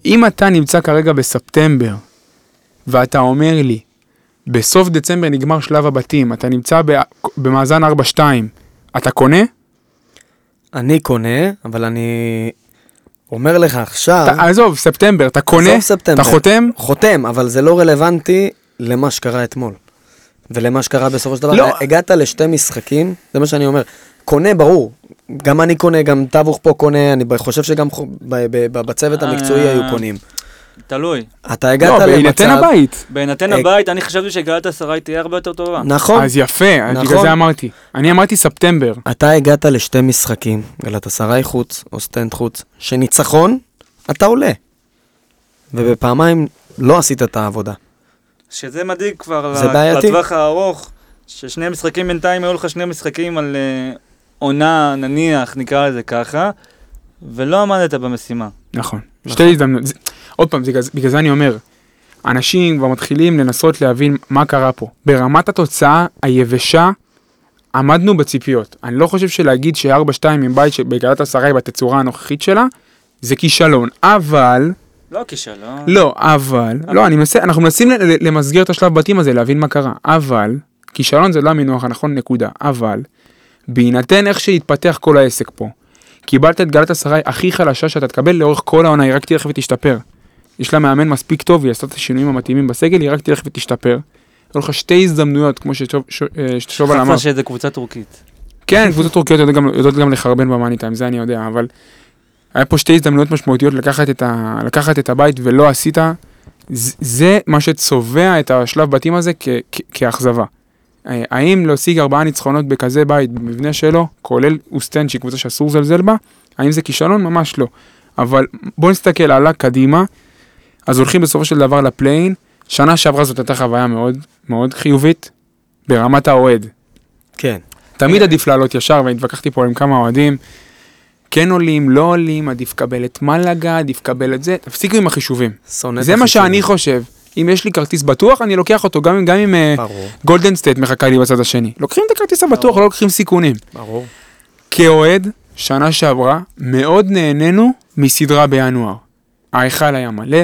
אם אתה נמצא כרגע בספטמבר, ואתה אומר לי, בסוף דצמבר נגמר שלב הבתים, אתה נמצא ב- במאזן 4-2, אתה קונה? אני קונה, אבל אני אומר לך עכשיו, אתה, עזוב, ספטמבר, אתה קונה? עזוב ספטמבר. אתה חותם? חותם, אבל זה לא רלוונטי למה שקרה אתמול. ולמה שקרה בסופו של דבר. לא. הגעת לשתי משחקים, זה מה שאני אומר. קונה, ברור. גם אני קונה, גם טאבוך פה קונה, אני חושב שגם חו- ב- ב- ב- בצוות המקצועי אה, היו קונים. תלוי. אתה הגעת לא, למצב... בהינתן הבית. בהינתן אה, הבית, אני חשבתי שגלאטסראיי תהיה הרבה יותר טובה. נכון. אז יפה, אז בגלל נכון. זה אמרתי. אני אמרתי ספטמבר. אתה הגעת לשתי משחקים, גלאטסראיי חוץ אוסטנד חוץ, שניצחון, אתה עולה. ובפעמיים לא עשית את העבודה. שזה מדאיג כבר. לטווח הארוך, ששני משחקים בינתיים היו לך שני משחקים על אה, עונה, נניח, נקרא לזה ככה, ולא עמדת במשימה. נכון. שתי הזדמנויות. עוד פעם, בגלל- בגלל זה אני אומר, אנשים כבר מתחילים לנסות להבין מה קרה פה. ברמת התוצאה היבשה, עמדנו בציפיות. אני לא חושב שלהגיד ש-4-2 עם בית שבגלת עשרה בתצורה הנוכחית שלה, זה כישלון. אבל, לא כישלון. לא, אבל, לא, אני מנסה, אנחנו מנסים למסגר את השלב בתים הזה, להבין מה קרה. אבל, כישלון זה לא המינוח הנכון, נקודה. אבל, בהינתן איך שהתפתח כל העסק פה, קיבלת את גלת אסריי הכי חלשה שאתה תקבל לאורך כל העונה, היא רק תלך ותשתפר. יש לה מאמן מספיק טוב, היא עשתה את השינויים המתאימים בסגל, היא רק תלך ותשתפר. היו לך שתי הזדמנויות, כמו ששוב- אה, ששובל אמר. חפה שזה קבוצה טורקית. כן, קבוצות טורקיות יודעות גם, יודעות גם לחרבן במאני טיים, זה אני יודע, אבל היה פה שתי הזדמנויות משמעותיות לקחת את, ה, לקחת את הבית ולא עשית, זה מה שצובע את השלב בתים הזה כ, כ, כאכזבה. אה, האם להשיג ארבעה ניצחונות בכזה בית, במבנה שלו, כולל אוסטן, שהיא קבוצה שאסור לזלזל בה, האם זה כישלון? ממש לא. אבל בואו נסתכל הלאה, קדימה. אז הולכים בסופו של דבר לפליין. שנה שעברה זאת הייתה חוויה מאוד מאוד חיובית, ברמת האוהד. כן. תמיד עדיף לעלות ישר, והתווכחתי פה עם כמה אוהדים. כן עולים, לא עולים, עדיף לקבל את מלאגה, עדיף לקבל את זה, תפסיקו עם החישובים. שונא את זה מה החישובים. שאני חושב. אם יש לי כרטיס בטוח, אני לוקח אותו, גם, אם- גם אם אה, גולדן סטייט מחכה לי בצד השני. לוקחים את הכרטיס הבטוח, לא לוקחים סיכונים. ברור. כאוהד, שנה שעברה, מאוד נהנינו מסדרה בינואר. ההיכל היה מלא,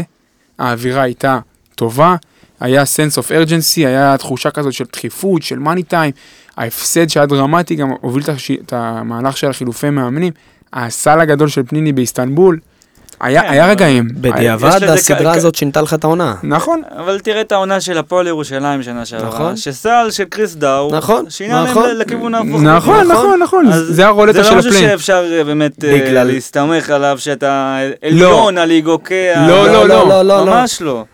האווירה הייתה טובה, היה sense of urgency, היה תחושה כזאת של דחיפות, של מאני טיים, ההפסד שהיה דרמטי גם הוביל את המהלך של החילופי מאמנים, הסל הגדול של פניני באיסטנבול, היה, כן, היה רגעים. בדיעבד הסדרה כ- הזאת שינתה לך את העונה. נכון, אבל תראה את העונה של הפועל ירושלים שנה שעברה, נכון. שסל של קריס דאו, נכון, שינה נכון. להם לכיוון ההפוך. נכון, נכון, נכון, אז זה הרולטה של זה לא משהו. שאפשר אה, באמת אה, בגלל- להסתמך עליו שאתה עליון על ליגוקי לא, לא, לא. לא, לא. ממש לא.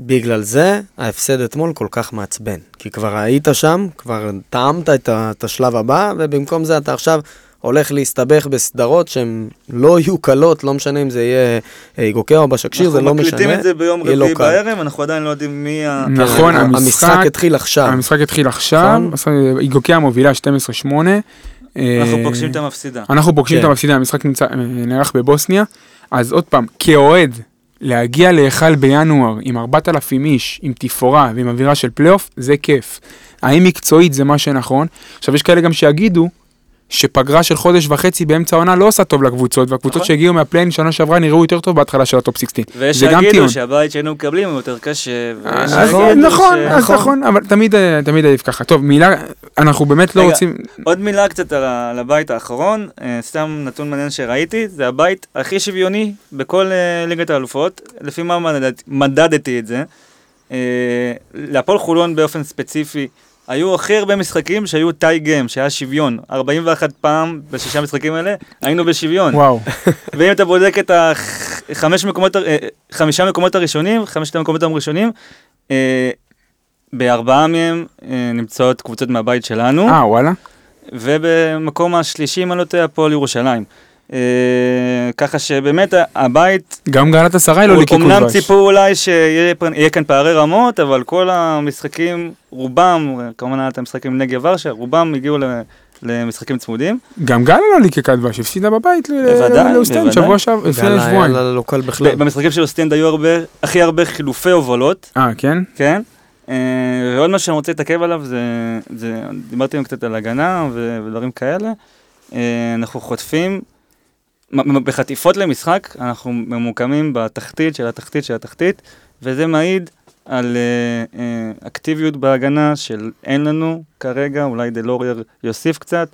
בגלל זה ההפסד אתמול כל כך מעצבן. כי כבר היית שם, כבר טעמת את השלב הבא, ובמקום זה אתה עכשיו הולך להסתבך בסדרות שהן לא יהיו קלות, לא משנה אם זה יהיה אה, גוקע או בשקשיר, זה לא אנחנו משנה. מקליטים את זה ביום לא רביעי. בערב, אנחנו עדיין לא יודעים מי ה... נכון, כן, המשחק- המשחק התחיל עכשיו. המשחק התחיל עכשיו, נכון. איגוקיה מובילה 12-8. אנחנו אה, פוגשים את המפסידה. אנחנו פוגשים את כן. המפסידה, המשחק אה, נערך בבוסניה, אז עוד פעם, כאוהד, להגיע להיכל בינואר עם 4,000 איש, עם תפאורה ועם אווירה של פלייאוף, זה כיף. האם מקצועית זה מה שנכון? עכשיו, יש כאלה גם שיגידו שפגרה של חודש וחצי באמצע העונה לא עושה טוב לקבוצות, והקבוצות נכון. שהגיעו מה play-in שנה שעברה נראו יותר טוב בהתחלה של הטופ 16. ויש. שיגידו שהבית שהיינו מקבלים הוא יותר קשה. שיגידו נכון, ש- אז נכון, אבל תמיד אה, תמיד עדיף ככה. טוב, מילה, אנחנו באמת לא רגע, רוצים... עוד מילה קצת על הבית האחרון, אה, סתם נתון מעניין שראיתי, זה הבית הכי שוויוני בכל אה, ליגת האלופות, לפי מה מדד- מדדתי את זה. אה, להפועל חולון באופן ספציפי, היו הכי הרבה משחקים שהיו טי גיים, שהיה שוויון. 41 פעם בשישה משחקים האלה, היינו בשוויון. וואו, ואם אתה בודק את החמש מקומות, אה, חמישה מקומות הראשונים, חמשת המקומות הראשונים, אה, בארבעה מהם אה, נמצאות קבוצות מהבית שלנו. אה, וואלה. ובמקום השלישי, אם אני לא טועה, הפועל ירושלים. אה, ככה שבאמת הבית, גם גלטסראיי לא ליקקה אמנם. ציפו אולי שיהיה כאן פערי רמות, אבל כל המשחקים, רובם, כמובן היה את המשחקים עם לגיה ורשה, רובם הגיעו למשחקים צמודים. גם גאלה לא ליקקה דבש, הפסידה בבית ל- בוודאי, לאוסטן בוודאי. שבוע שעבר, לפני שבועיים. לא קל בכלל. במשחקים של אוסטנד היו הכי הרבה חילופי הובלות, אה, כן? כן? אה, ועוד מה שאני רוצה להתעכב עליו זה, היום קצת על הגנה ודברים כאלה. אה, אנחנו חוטפים, בחטיפות למשחק, אנחנו ממוקמים בתחתית של התחתית של התחתית, וזה מעיד על אה, אה, אקטיביות בהגנה של אין לנו כרגע, אולי דלורייר יוסיף קצת,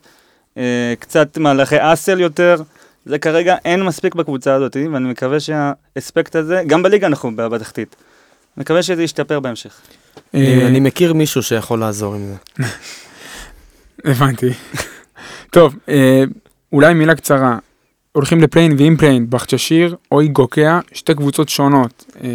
אה, קצת מהלכי אסל יותר. זה כרגע אין מספיק בקבוצה הזאת, ואני מקווה שהאספקט הזה, גם בליגה אנחנו בתחתית. מקווה שזה ישתפר בהמשך. אני מכיר מישהו שיכול לעזור עם זה. הבנתי. טוב, אולי מילה קצרה. הולכים ל play-in ועם play-in, בהצ'שהיר או איגוקאה, שתי קבוצות שונות, אה,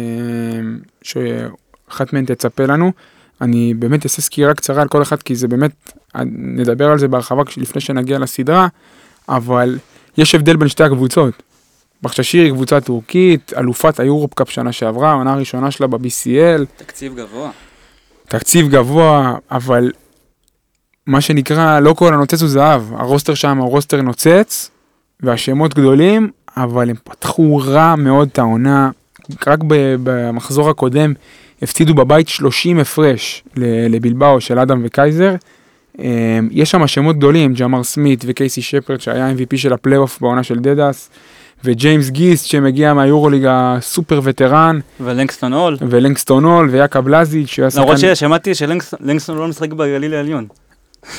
שאחת מהן תצפה לנו. אני באמת אעשה סקירה קצרה על כל אחד, כי זה באמת, נדבר על זה בהרחבה לפני שנגיע לסדרה, אבל יש הבדל בין שתי הקבוצות. בהצ'שהיר היא קבוצה טורקית, אלופת היורופ קאפ שנה שעברה, העונה הראשונה שלה ב-BCL, תקציב גבוה. תקציב גבוה, אבל מה שנקרא, לא כל הנוצץ הוא זהב. ה roster שם הוא roster נוצץ, והשמות גדולים, אבל הם פתחו רע מאוד את העונה. רק במחזור הקודם הפסידו בבית 30 הפרש לבילבאו של אדם וקייזר. אה, יש שם שמות גדולים, ג'מאר סמית וקייסי שפרד שהיה MVP של הפלייאוף בעונה של דדס, וג'יימס גיסט שמגיע מהיורוליג הסופר וטרן, ולנגסטון הול. ולנגסטון הול ויאקה בלאז'יץ' שהוא היה למרות שחקן- ששמעתי שלנגסטון לא משחק בגליל העליון.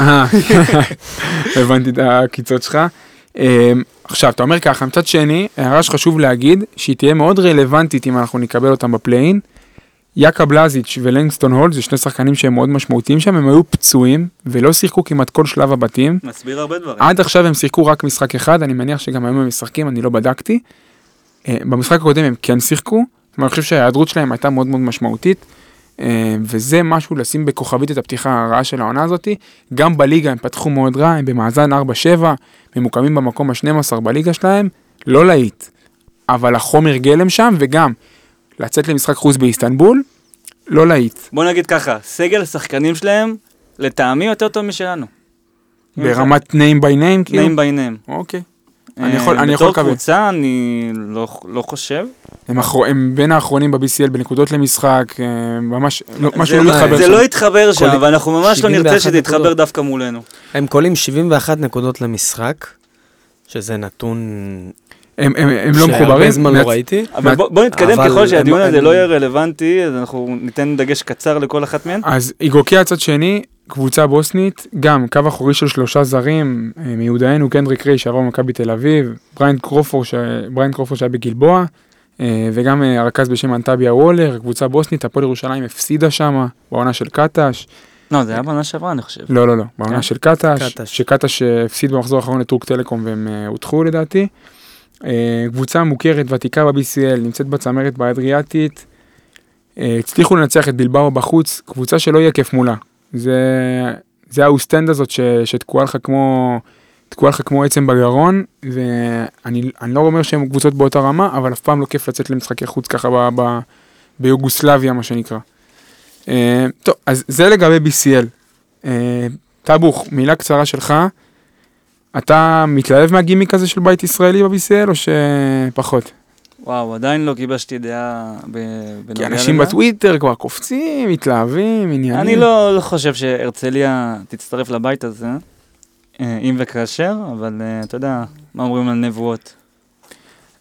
אה, הבנתי את העקיצות שלך. אמ, עכשיו, אתה אומר ככה, מצד שני, הערה שחשוב להגיד, שהיא תהיה מאוד רלוונטית אם אנחנו נקבל אותם בפליין. יאקה בלזיץ' ולנגסטון הולד זה שני שחקנים שהם מאוד משמעותיים שם, הם היו פצועים ולא שיחקו כמעט כל שלב הבתים. מסביר הרבה דברים. עד עכשיו הם שיחקו רק משחק אחד, אני מניח שגם היום הם משחקים, אני לא בדקתי. אה, במשחק הקודם הם כן שיחקו, אבל אני חושב שההיעדרות שלהם הייתה מאוד מאוד משמעותית, וזה משהו לשים בכוכבית את הפתיחה הרעה של העונה הזאתי. גם בליגה הם פתחו מאוד רע, הם במאזן 4-7, ממוקמים במקום ה-12 בליגה שלהם, לא להיט. אבל החומר גלם שם, וגם לצאת למשחק חוץ באיסטנבול, לא להיט. בוא נגיד ככה, סגל השחקנים שלהם, לטעמי יותר טוב משלנו. ברמת name by name, כאילו? נעים בעיניהם. אוקיי. אני יכול- אני יכול בתור לקבל. קבוצה, אני לא, לא חושב. הם, אחר... הם בין האחרונים ב-BCL בנקודות למשחק, אה, ממש, לא, משהו זה, לא מתחבר זה שם. לא יתחבר שם, כל- ואנחנו ממש לא 71 נרצה שזה יתחבר. דווקא מולנו. הם קולים 71 נקודות למשחק, שזה נתון הם, הם, הם לא שהרבה מחוברים. זמן מעצ- לא ראיתי. אבל בוא, בוא נתקדם, אבל ככל שהדיון הם- הזה הם- לא יהיה רלוונטי, אז אנחנו ניתן דגש קצר לכל אחת מהן. אז איגוקיה הצד שני, קבוצה בוסנית, גם קו אחורי של שלושה זרים, אה, מיודענו קנדריק ריי שעבר במכבי תל אביב, בריאן קרופורד, ש... בריאן קרופורד שהיה בגלבוע, וגם אה, הרכז בשם אנטביה וולר, קבוצה בוסנית, הפועל ירושלים הפסידה שם בעונה של קטש, לא, זה היה בעונה שעברה, אני חושב. לא לא לא, בעונה כן? של קטש, קטש. שקטש אה, הפסיד במחזור האחרון לטורק טלקום והם אה, הודחו לדעתי. אה, קבוצה מוכרת, ותיקה ב-BCL, נמצאת בצמרת באדריאטית, אה, הצליחו לנצח את בילבאו בחוץ, קבוצה שלא יהיה כיף מולה. זה, זה האוסטנד הזאת ש, שתקועה לך כמו, תקועה לך כמו עצם בגרון, ואני אני לא אומר שהן קבוצות באותה רמה, אבל אף פעם לא כיף לצאת למשחקי חוץ ככה ב, ב, ביוגוסלביה, מה שנקרא. אה, טוב, אז זה לגבי BCL. אה, טאבוך, מילה קצרה שלך. אתה מתלהב מהגימיק הזה של בית ישראלי ב-BCL או שפחות? וואו, עדיין לא גיבשתי דעה ב- כי בנוגע אנשים לזה. בטוויטר כבר קופצים, מתלהבים, עניינים. אני לא, לא חושב שהרצליה תצטרף לבית הזה, אם וכאשר, אבל אה, אתה יודע, מה אומרים על נבואות.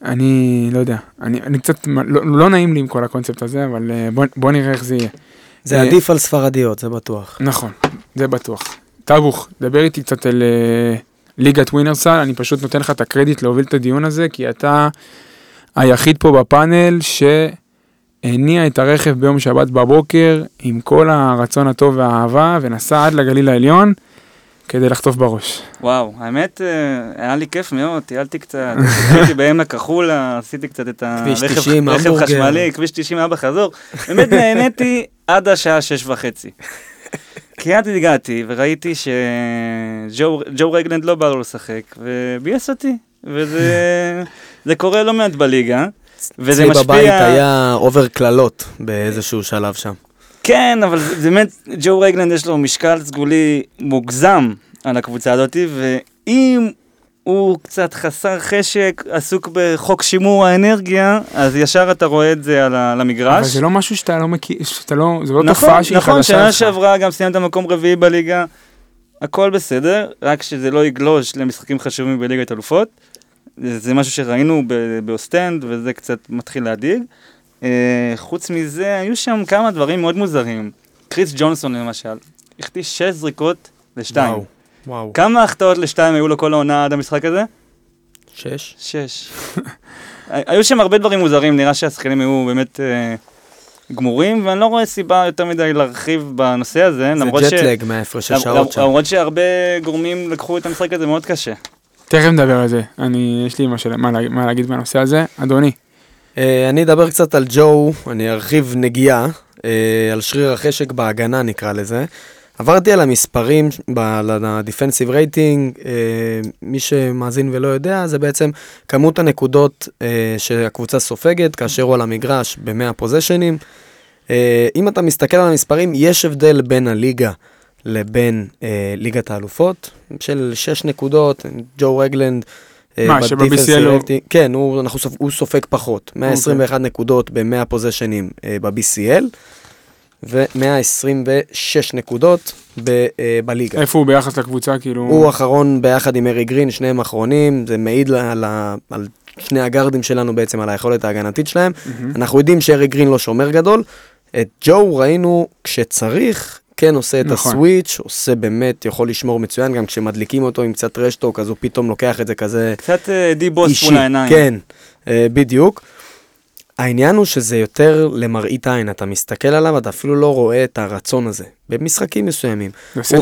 אני לא יודע, אני, אני קצת, לא, לא נעים לי עם כל הקונספט הזה, אבל אה, בוא, בוא נראה איך זה יהיה. זה אה, עדיף על ספרדיות, זה בטוח. נכון, זה בטוח. טאבוך, דבר איתי קצת על אה, ליגת ווינרסל, אני פשוט נותן לך את הקרדיט להוביל את הדיון הזה, כי אתה היחיד פה בפאנל שהניע את הרכב ביום שבת בבוקר עם כל הרצון הטוב והאהבה, ונסע עד לגליל העליון כדי לחטוף בראש. וואו, האמת, אה, היה לי כיף מאוד, טיילתי קצת, הייתי בעמק החולה, עשיתי קצת את הרכב 90, רכב המבורגר. חשמלי, כביש 90 היה בחזור, באמת נהניתי עד השעה שש וחצי. כי עד הגעתי וראיתי שג'ו רגלנד לא בא לו לשחק, וביאס אותי, וזה זה קורה לא מעט בליגה, וזה אצלי בבית. היה אובר קללות באיזשהו שלב שם. כן, אבל באמת, ג'ו רגלנד יש לו משקל סגולי מוגזם על הקבוצה הזאת, ואם הוא קצת חסר חשק, עסוק בחוק שימור האנרגיה, אז ישר אתה רואה את זה על על המגרש. אבל זה לא משהו שאתה לא מכיר, שאתה לא, זה לא נכון, תופעה שהיא נכון, חדשה שנה לך. שעברה גם סיימת מקום רביעי בליגה, הכל בסדר, רק שזה לא יגלוש למשחקים חשובים בליגת אלופות. זה משהו שראינו באוסטנד, וזה קצת מתחיל להדאיג. אה, חוץ מזה, היו שם כמה דברים מאוד מוזרים. קריס ג'ונסון למשל, החטיא שש זריקות לשתיים. וואו, וואו. כמה החטאות לשתיים היו לו כל העונה עד המשחק הזה? שש? שש. היו שם הרבה דברים מוזרים, נראה שהשחקנים היו באמת אה, גמורים, ואני לא רואה סיבה יותר מדי להרחיב בנושא הזה, זה למרות ש... ג'טלג מההפרשי למ- שעות שם. למרות שהרבה גורמים לקחו את המשחק הזה מאוד קשה. תכף נדבר על זה, אני, יש לי מה, של, מה, לה- מה להגיד בנושא הזה. אדוני, אני אדבר קצת על ג'ו, אני ארחיב נגיעה, אה, על שריר החשק בהגנה נקרא לזה. עברתי על המספרים ב-defensive rating, אה, מי שמאזין ולא יודע, זה בעצם כמות הנקודות אה, שהקבוצה סופגת כאשר הוא על המגרש ב-100 פוזיישנים. אה, אם אתה מסתכל על המספרים, יש הבדל בין הליגה לבין אה, ליגת האלופות, של 6 נקודות, ג'ו רגלנד. אה, מה, שב-BCL הוא- כן, הוא, אנחנו הוא סופג פחות. 121 נקודות ב-100 פוזיישנים אה, ב-BCL, ו-126 נקודות ב, אה, בליגה. איפה הוא ביחס לקבוצה, כאילו... הוא אחרון ביחד עם ארי גרין, שניהם אחרונים, זה מעיד על, על שני הגארדים שלנו בעצם, על היכולת ההגנתית שלהם. מהמם. אנחנו יודעים שארי גרין לא שומר גדול. את ג'ו ראינו כשצריך, כן עושה את נכון. הסוויץ', עושה באמת, יכול לשמור מצוין, גם כשמדליקים אותו עם קצת רשטוק, אז הוא פתאום לוקח את זה כזה קצת אה, די בוס אישי. מול העיניים. כן, אה, בדיוק. העניין הוא שזה יותר למראית עין, אתה מסתכל עליו, אתה אפילו לא רואה את הרצון הזה, במשחקים מסוימים. זה עושה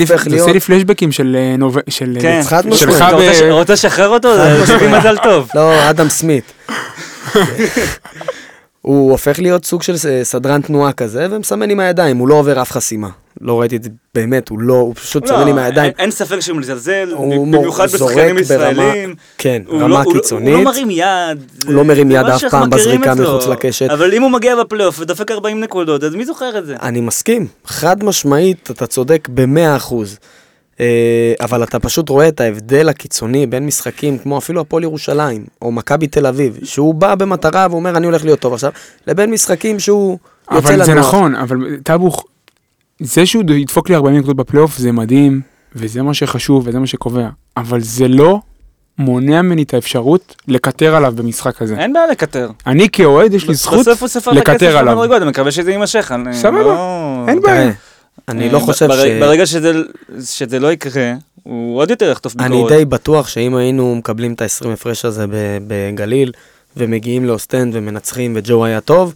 לי- פלשבקים של אה. של... כן. חד שלך משמעית. אתה רוצה לשחרר אותו? זה מזל טוב. לא, אדם סמית. הוא הופך להיות סוג של ס- סדרן תנועה כזה, ומסמן עם הידיים, הוא לא עובר אף חסימה. לא ראיתי את זה, באמת, הוא לא, הוא פשוט לא, שונא לי מהידיים. אין- אין ספק שהוא מזלזל, במיוחד בשחקנים ברמה- ישראלים. כן, רמה לא- לא- קיצונית. הוא לא מרים יד. הוא לא מרים יד אף פעם בזריקה. מחוץ לקשת. אבל אם הוא מגיע בפלייאוף ודופק 40 נקודות, אז מי זוכר את זה? אני מסכים, חד משמעית, אתה צודק במאה אחוז. אה, אבל אתה פשוט רואה את ההבדל הקיצוני בין משחקים כמו אפילו הפועל ירושלים, או מכבי תל אביב, שהוא בא במטרה ואומר אני הולך להיות טוב עכשיו, לבין משחקים שהוא יוצא לנוח. אבל זה נכון, אבל טאבוך, זה שהוא ידפוק לי 40 נקודות בפלייאוף זה מדהים, וזה מה שחשוב וזה מה שקובע, אבל זה לא מונע ממני את האפשרות לקטר עליו במשחק הזה. אין בעיה לקטר. אני כאוהד יש לי זכות בסוף הוא ספר את לקטר הכסף עליו. אני מקווה שזה יימשך. אני סבבה, לא- אין בעיה. אני לא אה, חושב בר- ש... ברגע שזה- שזה לא יקרה, הוא עוד יותר יחטוף אני ביקורת. די בטוח שאם היינו מקבלים את ה-20 הפרש הזה בגליל, ומגיעים לאוסטנד ומנצחים וג'ו היה טוב,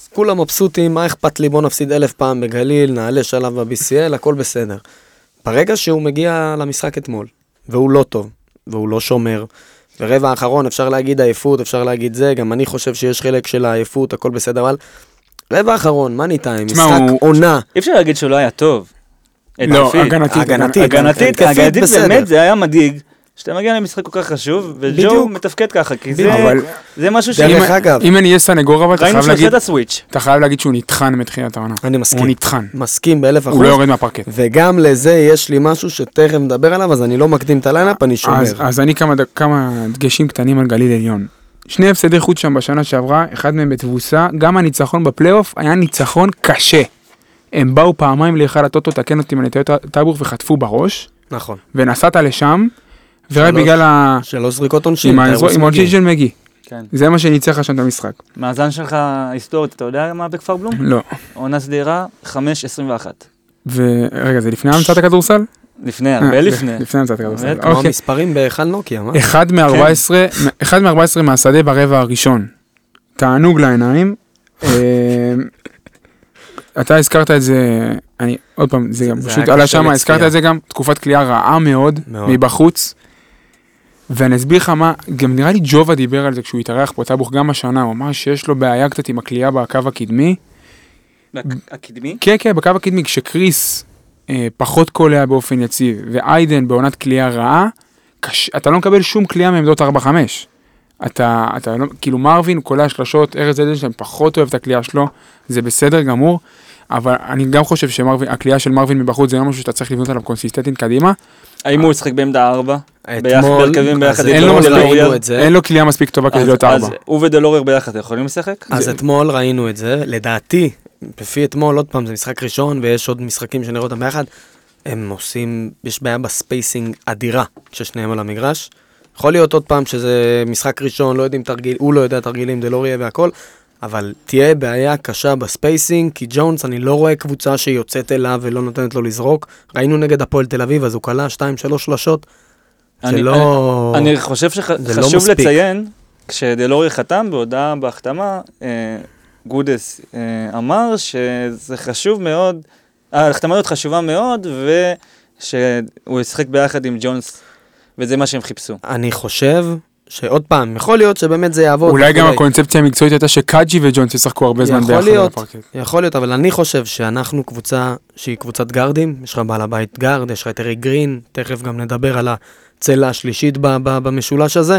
אז כולם מבסוטים, מה אכפת לי, בוא נפסיד אלף פעם בגליל, נעלה שלב ב-BCL, הכל בסדר. ברגע שהוא מגיע למשחק אתמול, והוא לא טוב, והוא לא שומר, ורבע האחרון אפשר להגיד עייפות, אפשר להגיד זה, גם אני חושב שיש חלק של העייפות, הכל בסדר, אבל רבע האחרון, מה ניתן? תשמע, משחק הוא- עונה. אי אפשר להגיד שהוא לא היה טוב. לא. הגנתית, הגנתית, הגנתית, הגנתית. באמת זה היה מדאיג. שאתה מגיע למשחק כל כך חשוב, וג'ו. מתפקד ככה, כי. זה אבל זה משהו ש... דרך אגב. אם אני אהיה סנגור אבל אתה ראינו חייב שהוא עושה להגיד, את ה switch. אתה חייב להגיד שהוא נטחן מתחילת העונה. אני הוא מסכים. נטחן, מסכים באלף אחוז. הוא לא יורד מהפרקט. וגם לזה יש לי משהו שתכף נדבר עליו, אז אני לא מקדים את ה lineup, אני שומר. אז, אז אני כמה, כמה דגשים קטנים על גליל עליון. שני הפסדי חוץ שם בשנה שעברה, אחד מהם בתבוסה, גם הניצחון בפלייאוף היה ניצחון קשה. הם באו פעמיים להיכל הטוטו, תקן אותי אם אני טועה טאבוך וחטפו בראש, נכון. ונסעת לשם, ורק. בגלל ה... שלוש זריקות עונשין. עם העונשין מגיע. של מגי. כן. זה מה שניצח לך שם את המשחק. מאזן שלך היסטורית, אתה יודע מה בכפר בלום? לא. עונה סדירה, 5-21. ורגע, זה לפני המצאת הכדורסל? לפני, הרבה אה, לפני. לפני המצאת הכדורסל. באמת? כמו אוקיי. המספרים בהיכל נוקיה, מה? אחד מ-14, אחד מ-14 מהשדה ברבע הראשון. תענוג לעיניים. אה, אתה הזכרת את זה, אני, עוד פעם, זה גם פשוט עלה שם. הזכרת את זה גם, תקופת כליאה רעה מאוד. מבחוץ. ואני אסביר לך מה, גם נראה לי ג'ובה דיבר על זה כשהוא התארח פה, טאבוך גם השנה, הוא אמר שיש לו בעיה קצת עם הכלייה בקו הקדמי. הקדמי? כן, כן, בקו הקדמי, כשקריס פחות קולע באופן יציב, ואיידן בעונת כליאה רעה, קש... אתה לא מקבל שום כליאה מעמדות 4-5. אתה, אתה לא, כאילו מרווין קולע שלשות, ארז אדלשטיין פחות אוהב את הכלייה שלו, זה בסדר גמור, אבל אני גם חושב שהכלייה של מרווין מבחוץ זה לא משהו שאתה צריך לבנות עליו קונסיסטנטית קדימה, האם הוא ישחק בעמדה 4? ביחד, בהרכבים ביחד מספיק, ראינו. את זה. אין לו קליעה מספיק טובה כדי להיות אז ארבע. הוא ודלורר ביחד יכולים לשחק? אז זה- אתמול ראינו את זה, לדעתי, לפי אתמול, עוד פעם, זה משחק ראשון, ויש עוד משחקים שנראה אותם ביחד, הם עושים, יש בעיה ב spacing אדירה כששניהם על המגרש. יכול להיות עוד פעם שזה משחק ראשון, לא יודעים תרגיל, הוא לא יודע תרגילים, דלוריה והכל, אבל תהיה בעיה קשה ב spacing, כי ג'ונס, אני לא רואה קבוצה שיוצאת אליו ולא נותנת לו לזרוק. ראינו נגד הפועל תל אביב, אז הוא כלה 2-3 שלשות. זה אני- לא... אני חושב זה לא שחשוב מספיק. לציין, כשדלורי חתם בהודעה בהחתמה, אה, גודס אה, אמר שזה חשוב מאוד, ההחתמה הזאת חשובה מאוד, ושהוא ישחק ביחד עם ג'ונס, וזה מה שהם חיפשו. אני חושב שעוד פעם, יכול להיות שבאמת זה יעבוד. אולי גם וכולי. הקונספציה המקצועית הייתה שקאג'י וג'ונס ישחקו הרבה זמן ביחד על להיות. הפרקט. יכול להיות, אבל אני חושב שאנחנו קבוצה שהיא קבוצת גארדים, יש לך בעל הבית גארד, יש לך את אריק גרין, תכף גם נדבר על הצלע השלישית במשולש הזה.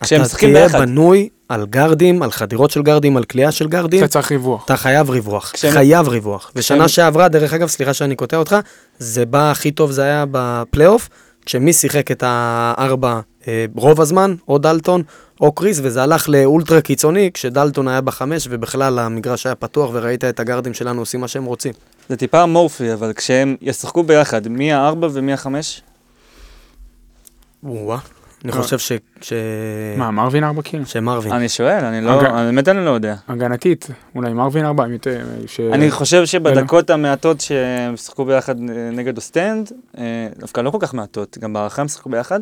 כשהם אתה משחקים תהיה ביחד. בנוי על גארדים, על חדירות של גארדים, על קליעה של גארדים, אתה צריך ריווח. אתה חייב ריווח, כשהם- חייב ריווח. ושנה כשהם- שעברה, דרך אגב, סליחה שאני קוטע אותך, זה בא הכי טוב זה היה בפלייאוף, כשמי שיחק את הארבע אה, רוב הזמן, או דלטון או קריס, וזה הלך לאולטרה קיצוני, כשדלטון היה בחמש, ובכלל המגרש היה פתוח, וראית את הגארדים שלנו עושים מה שהם רוצים. זה טיפה אמורפי, אבל כשהם ישחקו ביחד, מי הארבע ומי החמש? וואה. אני לא. חושב ש... ש... מה, מרווין ארבע כאילו? שמרווין. אני שואל, אני לא. אני באמת אני לא יודע. הגנתית, אולי מרווין ארבע, יותר, ש... אני חושב שבדקות המעטות שהם שיחקו ביחד נגד אוסטנד, אה, דווקא לא כל כך מעטות, גם בהארכה הם שיחקו ביחד,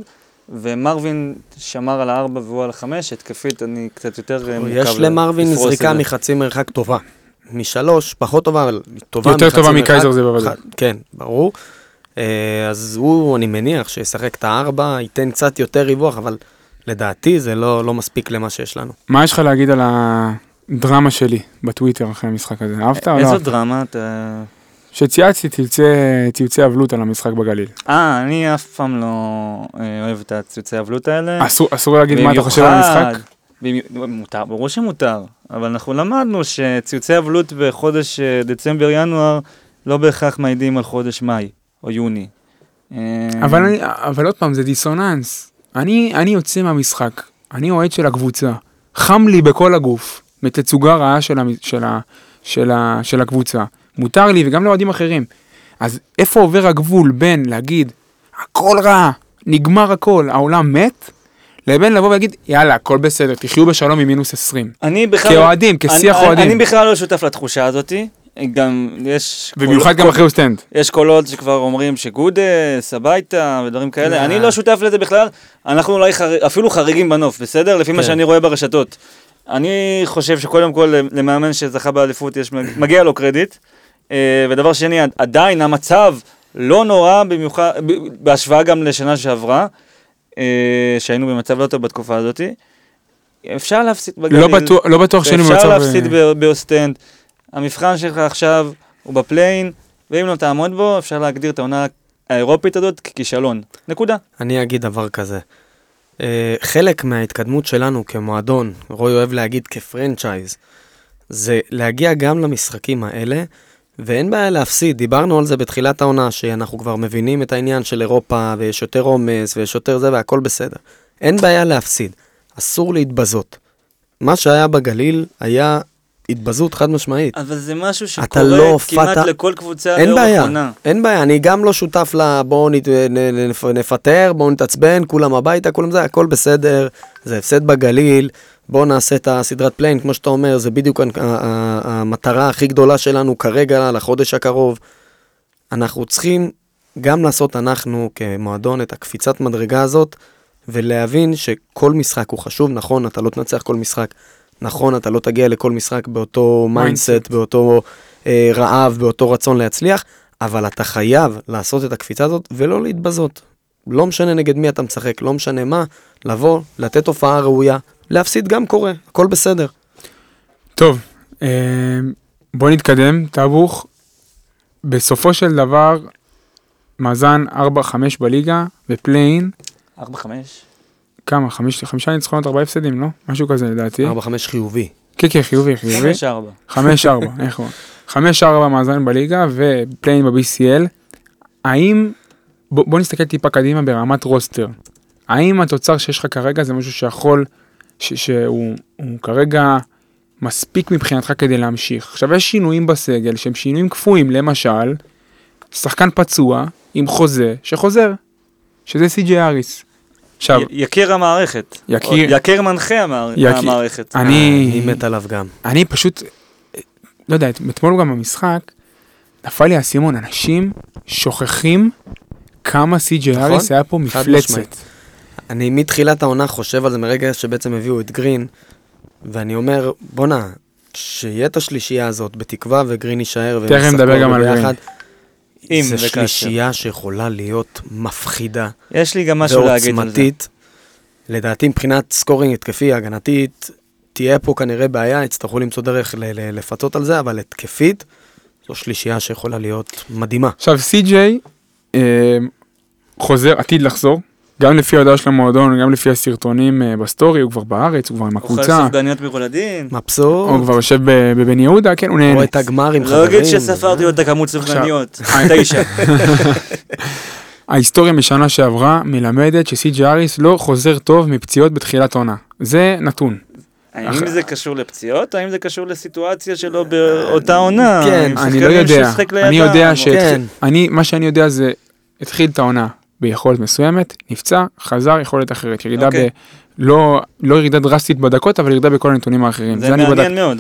ומרווין שמר על הארבע והוא על החמש, התקפית אני קצת יותר אה, מורכב. יש למרווין זריקה. מחצי מרחק טובה. משלוש, פחות טובה, אבל טובה יותר טובה. מקייזר זה בוודאי. כן, ברור. אה, אז הוא, אני מניח, שישחק את הארבע, ייתן קצת יותר ריווח, אבל לדעתי זה לא, לא מספיק למה שיש לנו. מה יש לך להגיד על הדרמה שלי בטוויטר אחרי המשחק הזה? אהבת או לא איזו אהבת? דרמה, אתה... שצייצתי ציוצי- אבלות על המשחק בגליל. אה, אני אף פעם לא אה, אוהב את הציוצי אבלות האלה. אסור אסור להגיד מה אתה חושב על המשחק? במיוחד, מותר, ברור שמותר, אבל אנחנו למדנו שציוצי אבלות בחודש אה, דצמבר-ינואר לא בהכרח מעידים על חודש מאי או יוני. אה, אבל, אני, אבל עוד פעם, זה דיסוננס. אני, אני יוצא מהמשחק, אני אוהד של הקבוצה. חם לי בכל הגוף, מתצוגה רעה של, המ, של, ה, של, ה, של הקבוצה. מותר לי, וגם לאוהדים אחרים. אז איפה עובר הגבול בין להגיד, הכל רע, נגמר הכל, העולם מת, לבין לבוא ולהגיד, יאללה, הכל בסדר, תחיו בשלום עם מינוס 20. אני בכלל... כאוהדים, כשיח אני- אוהדים. אני בכלל לא שותף לתחושה הזאתי. גם יש... במיוחד גם אחרי אוסטנד. יש קולות שכבר אומרים שגודס, הביתה ודברים כאלה. אני לא שותף לזה בכלל, אנחנו אולי. אפילו חריגים בנוף, בסדר? לפי מה כן. שאני רואה ברשתות. אני חושב שקודם כל למאמן שזכה באליפות יש, מגיע לו קרדיט, אה, ודבר שני, עדיין המצב לא נורא במיוחד, ב- בהשוואה גם לשנה שעברה, אה, שהיינו במצב לא טוב בתקופה הזאת. אפשר להפסיד בגליל. לא בטוח, לא בטוח שהיינו במצב... אפשר אה, להפסיד ב- באוסטנד. המבחן שלך עכשיו הוא ב play-in, ואם לא תעמוד בו, אפשר להגדיר את העונה האירופית הזאת ככישלון. נקודה. אני אגיד דבר כזה. אה, חלק מההתקדמות שלנו כמועדון, רוי אוהב להגיד כפרנצ'ייז, זה להגיע גם למשחקים האלה, ואין בעיה להפסיד. דיברנו על זה בתחילת העונה, שאנחנו כבר מבינים את העניין של אירופה, ויש יותר עומס, ויש יותר זה, והכל בסדר. אין בעיה להפסיד. אסור להתבזות. מה שהיה בגליל היה התבזות חד משמעית. אבל זה משהו שקורה לא כמעט הופעת- לכל קבוצה אין לאורך בעיה, עונה. אין בעיה, אני גם לא שותף ל... בואו נת- נפ- נפטר, בואו נתעצבן, כולם הביתה, כולם זה, הכל בסדר, זה הפסד בגליל, בואו נעשה את הסדרת play-in, כמו שאתה אומר, זה בדיוק המטרה הכי גדולה שלנו כרגע, לחודש הקרוב. אנחנו צריכים גם לעשות אנחנו כמועדון את הקפיצת מדרגה הזאת, ולהבין שכל משחק הוא חשוב, נכון, אתה לא תנצח כל משחק, נכון, אתה לא תגיע לכל משחק באותו mindset, באותו אה, רעב, באותו רצון להצליח, אבל אתה חייב לעשות את הקפיצה הזאת ולא להתבזות. לא משנה נגד מי אתה משחק, לא משנה מה, לבוא, לתת הופעה ראויה, להפסיד גם קורה, הכל בסדר. טוב, אה, בוא נתקדם, טאבוך. בסופו של דבר, מאזן 4-5 בליגה, בפליין, 4-5. כמה? חמיש, חמישה ניצחונות, ארבעה הפסדים, לא? משהו כזה לדעתי. 4-5 חיובי. כן, כן, חיובי, חיובי. 5-4. חמש ארבע, איך הוא? חמש ארבע מאזן בליגה ופליין ב-BCL. האם, בוא, בוא נסתכל טיפה קדימה ברמת רוסטר. האם התוצר שיש לך כרגע זה משהו שיכול, ש, שהוא הוא כרגע מספיק מבחינתך כדי להמשיך? עכשיו יש שינויים בסגל שהם שינויים קפואים, למשל, שחקן פצוע עם חוזה שחוזר, שזה סי.ג'י אריס. עכשיו, י- יקיר המערכת. יקיר- יקיר מנחה המער- יקיר- המערכת. אני... אני מת עליו גם. אני פשוט, לא יודע, אתמול גם במשחק, נפל לי האסימון, אנשים שוכחים כמה סי.ג'י נכון, אריס היה פה מפלצת. אני מתחילת העונה חושב על זה מרגע שבעצם הביאו את גרין, ואני אומר, בואנה, שיהיה את השלישייה הזאת, בתקווה וגרין יישאר, תכף נדבר גם על ביחד, אם זה וכאשר. שלישייה שיכולה להיות מפחידה יש לי גם משהו להגיד על זה. ועוצמתית. לדעתי מבחינת scoring התקפי, הגנתית, תהיה פה כנראה בעיה, יצטרכו למצוא דרך ל- ל- לפצות על זה, אבל התקפית, זו שלישייה שיכולה להיות מדהימה. עכשיו סי.ג'יי אה, חוזר, עתיד לחזור, גם לפי ההודעה של המועדון, גם לפי הסרטונים אה, ב story, הוא כבר בארץ, הוא כבר עם כל הקבוצה, סופגניות מרולדין. מבסוט, הוא כבר יושב ב- בבן יהודה, כן, הוא נהנה. רואה את הגמר עם לא חברים. אגיד שספרתי עוד את הכמות סופגניות. תשע. ההיסטוריה משנה שעברה מלמדת שסי.ג'י אריס לא חוזר טוב מפציעות בתחילת עונה. זה נתון. האם זה קשור לפציעות? האם זה קשור לסיטואציה שלו באותה עונה? כן, אני לא יודע, אני יודע ש... כן. אני, מה שאני יודע זה, התחיל את העונה ביכולת מסוימת, נפצע, חזר, יכולת אחרת. ירידה ב... אוקיי. לא, לא ירידה דרסטית בדקות, אבל ירידה בכל הנתונים האחרים. זה בדקתי. מעניין מאוד.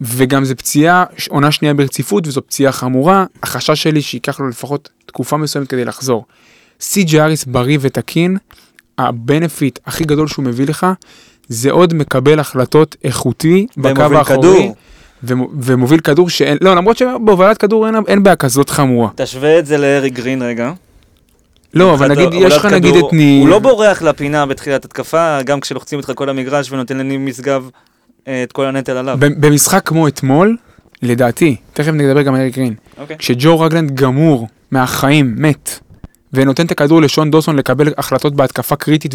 וגם זה פציעה, עונה שנייה ברציפות, וזו פציעה חמורה. החשש שלי שייקח לו לפחות תקופה מסוימת כדי לחזור. סי.ג'י אריס בריא ותקין, ה benefit הכי גדול שהוא מביא לך, זה עוד מקבל החלטות איכותי בקו האחורי. כדור. ומו- ומוביל כדור שאין, לא, למרות שבהובלת כדור אין, אין בעיה כזאת חמורה. תשווה את זה לאריק גרין רגע. לא, אבל נגיד, יש לך נגיד את ניר. הוא לא בורח לפינה בתחילת התקפה, גם כשלוחצים אותך כל המגרש ונותן לניב משגב אה, את כל הנטל עליו. במשחק כמו אתמול, לדעתי, תכף נדבר גם על אריק גרין, אוקיי. כשג'ו רגלנד גמור מהחיים, מת, ונותן את הכדור לשון דוסון לקבל החלטות בהתקפה קריטית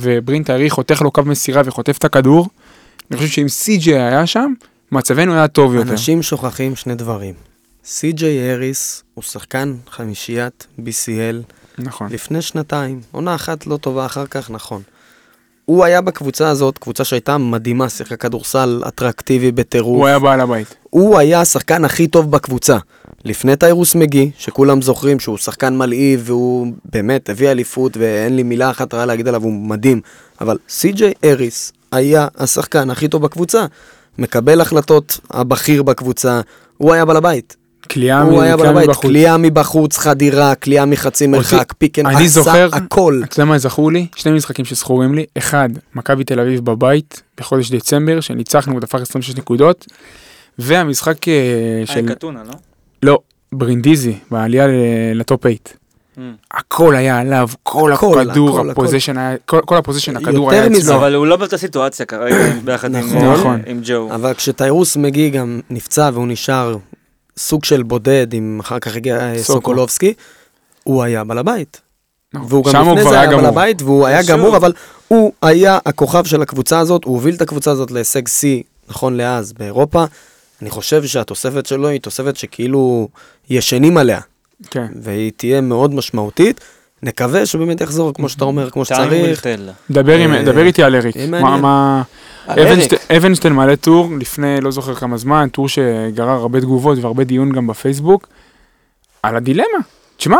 וברינט הארי חותך לו קו מסירה וחוטף את הכדור, אני חושב שאם סי.ג'יי היה שם, מצבנו היה טוב יותר. אנשים שוכחים שני דברים. סי.ג'יי האריס הוא שחקן חמישיית BCL נכון. לפני שנתיים. עונה אחת לא טובה אחר כך, נכון. הוא היה בקבוצה הזאת, קבוצה שהייתה מדהימה, שיחקה כדורסל אטרקטיבי בטירוף. הוא היה בעל הבית. הוא היה השחקן הכי טוב בקבוצה. לפני טיירוס מגי, שכולם זוכרים שהוא שחקן מלהיב והוא באמת הביא אליפות ואין לי מילה אחת רעה להגיד עליו, הוא מדהים. אבל סי.ג'יי אריס היה השחקן הכי טוב בקבוצה. מקבל החלטות הבכיר בקבוצה, הוא היה בעל הבית. היה הבית, מבחוץ. קליעה מבחוץ, חדירה, קליעה מחצי מרחק, pick and אני עשה זוכר, הכל. אתה יודע מה זכור לי? שני משחקים שזכורים לי. אחד, מכבי תל אביב בבית, בחודש דצמבר, שניצחנו ודפק 26 נקודות. והמשחק אה, של... של... קטונה, לא? לא, ברינדיזי, בעלייה ל top 8. Mm. הכל היה עליו, כל הכל, הכדור, הכל, ה possession היה, כל כל ה possession, הכדור היה אצלו. אבל הוא לא באותה סיטואציה כרגע ביחד עם- נכון. נכון. עם ג'ו. אבל כשטיירוס מגי גם נפצע והוא נשאר סוג של בודד, אם אחר כך הגיע אה, סוקו. סוקולובסקי, הוא היה בעל הבית. נכון. והוא גם לפני זה היה בעל. הבית, והוא היה שוב. גמור, אבל הוא היה הכוכב של הקבוצה הזאת, הוא הוביל את הקבוצה הזאת להישג שיא, נכון לאז, באירופה. אני חושב שהתוספת שלו היא תוספת שכאילו ישנים עליה, כן. והיא תהיה מאוד משמעותית. נקווה שבאמת יחזור כמו שאתה אומר, כמו שצריך. דבר אה, דבר איתי על אריק. יהיה מה- אבנשטיין מעלה טור לפני לא זוכר כמה זמן, טור שגרר הרבה תגובות והרבה דיון גם בפייסבוק, על הדילמה. תשמע,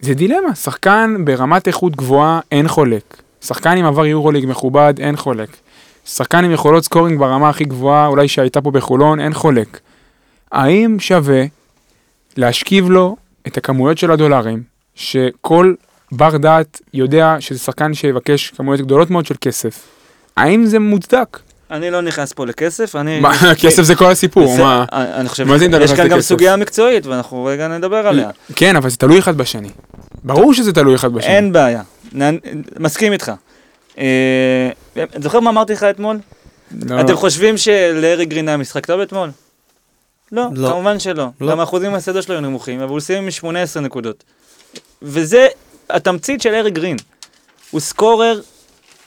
זה דילמה. שחקן ברמת איכות גבוהה, אין חולק. שחקן עם עבר יורוליג מכובד, אין חולק. שחקן עם יכולות סקורינג ברמה הכי גבוהה, אולי שהייתה פה בחולון, אין חולק. האם שווה להשכיב לו את הכמויות של הדולרים, שכל בר דעת יודע שזה שחקן שיבקש כמויות גדולות מאוד של כסף? האם זה מוצדק? אני לא נכנס פה לכסף, אני... מה, כסף זה כל הסיפור, מה? אני חושב, יש כאן גם? סוגיה מקצועית, ואנחנו רגע נדבר עליה. כן, אבל זה תלוי אחד בשני. ברור שזה תלוי אחד בשני. אין בעיה, מסכים איתך. אה, זוכר מה אמרתי לך אתמול? לא. אתם חושבים שלארי גרין היה משחק טוב אתמול? לא, לא. כמובן שלא. לא. גם האחוזים מהסדר שלו היו נמוכים, אבל הוא סיים עם 18 נקודות. וזה התמצית של ארי גרין. הוא סקורר,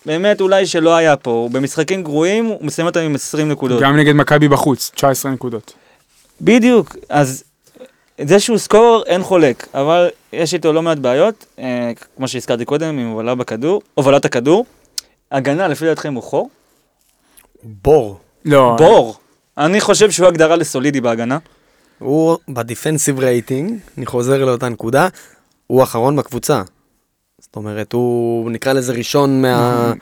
באמת אולי שלא היה פה. הוא במשחקים גרועים, הוא מסיים אותם עם 20 נקודות. גם נגד מכבי בחוץ, 19 נקודות. בדיוק, אז זה שהוא סקורר אין חולק, אבל יש איתו לא מעט בעיות, אה, כמו שהזכרתי קודם, עם הובלה בכדור, הובלת הכדור. הגנה, לפי דעתכם הוא חור? בור. לא. בור. אני חושב שהוא הגדרה לסולידי בהגנה. הוא ב defensive rating, אני חוזר לאותה נקודה, הוא אחרון בקבוצה. זאת אומרת, הוא נקרא לזה ראשון מה...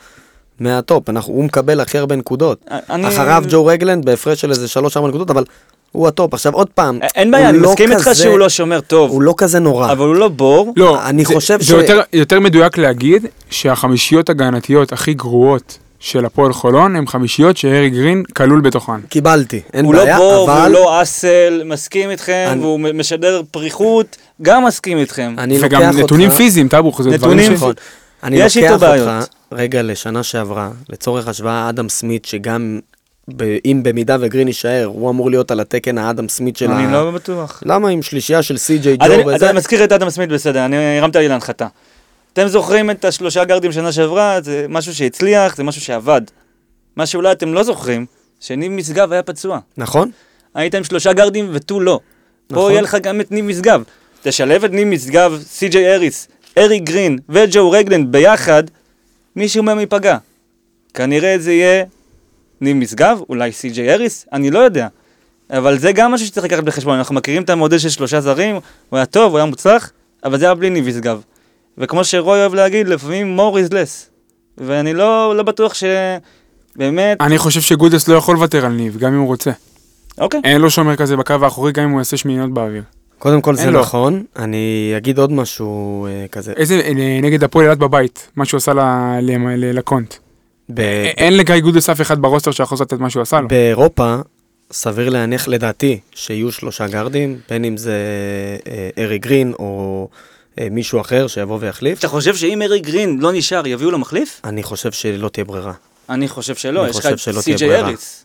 מה top, אנחנו, הוא מקבל הכי הרבה נקודות. אני... אחריו ג'ו רגלנד בהפרש של איזה 3-4 נקודות, אבל הוא ה top. עכשיו עוד פעם, אין בעיה, אני לא מסכים איתך כזה- שהוא לא שומר טוב, הוא לא כזה נורא. אבל הוא לא בור. לא, אני זה- חושב זה ש- יותר- יותר מדויק להגיד שהחמישיות הגנתיות הכי גרועות של הפועל חולון הם חמישיות שהארי גרין כלול בתוכן. קיבלתי, אין הוא בעיה, לא בור, והוא אבל לא אסל, מסכים איתכם, אני- והוא משדר פריחות, גם מסכים איתכם. אני וגם לוקח נתונים אותך... פיזיים, טאבוך, זה דברים נתונים ש... נכון. אני יש איתו לוקח בעיות. אותך רגע לשנה שעברה, לצורך השוואה אדם סמית, שגם ב- אם במידה וגרין יישאר, הוא אמור להיות על התקן האדם סמית של ה... אני לא בטוח. למה עם שלישייה של סי.ג'יי אז אני- ג'ו אז וזה? אני מזכיר את אדם סמית בסדר, אני הרמתי לי להנחתה. אתם זוכרים את השלושה גארדים שנה שעברה, זה משהו שהצליח, זה משהו שעבד. מה שאולי אתם לא זוכרים, שניב משגב היה פצוע. נכון? היית עם שלושה גארדים ותו לא. פה נכון. יהיה לך גם את ניב משגב. תשלב את ניב משגב, סי.ג'יי אריס, ארי גרין וג'ו רגלנד ביחד, מישהו מהם ייפגע. כנראה זה יהיה ניב משגב, אולי סי.ג'יי אריס, אני לא יודע. אבל זה גם משהו שצריך לקחת בחשבון, אנחנו מכירים את המודל של שלושה זרים, הוא היה טוב, הוא היה מוצלח, אבל זה היה בלי ניב משגב. וכמו שרוי אוהב להגיד, לפעמים more is less. ואני לא, לא בטוח שבאמת, אני חושב שגודס לא יכול לוותר על ניב, גם אם הוא רוצה. אוקיי. אין לו שומר כזה בקו האחורי, גם אם הוא יעשה שמיניות באוויר. קודם כל זה לו. נכון, אני אגיד עוד משהו אה, כזה. איזה, אה, נגד הפועל אילת בבית, מה שהוא עשה ל- ל- ל- לקונט. ב- אין לגיא גודס אף אחד ב roster שיכול לעשות את מה שהוא עשה לו. באירופה, סביר להניח לדעתי שיהיו שלושה גארדים, בין אם זה אה, ארי גרין או אה, מישהו אחר שיבוא ויחליף. אתה חושב שאם ארי גרין לא נשאר, יביאו לו מחליף? אני חושב שלא תהיה ברירה. אני חושב שלא, אני יש לך את סי.ג'יי. אריס.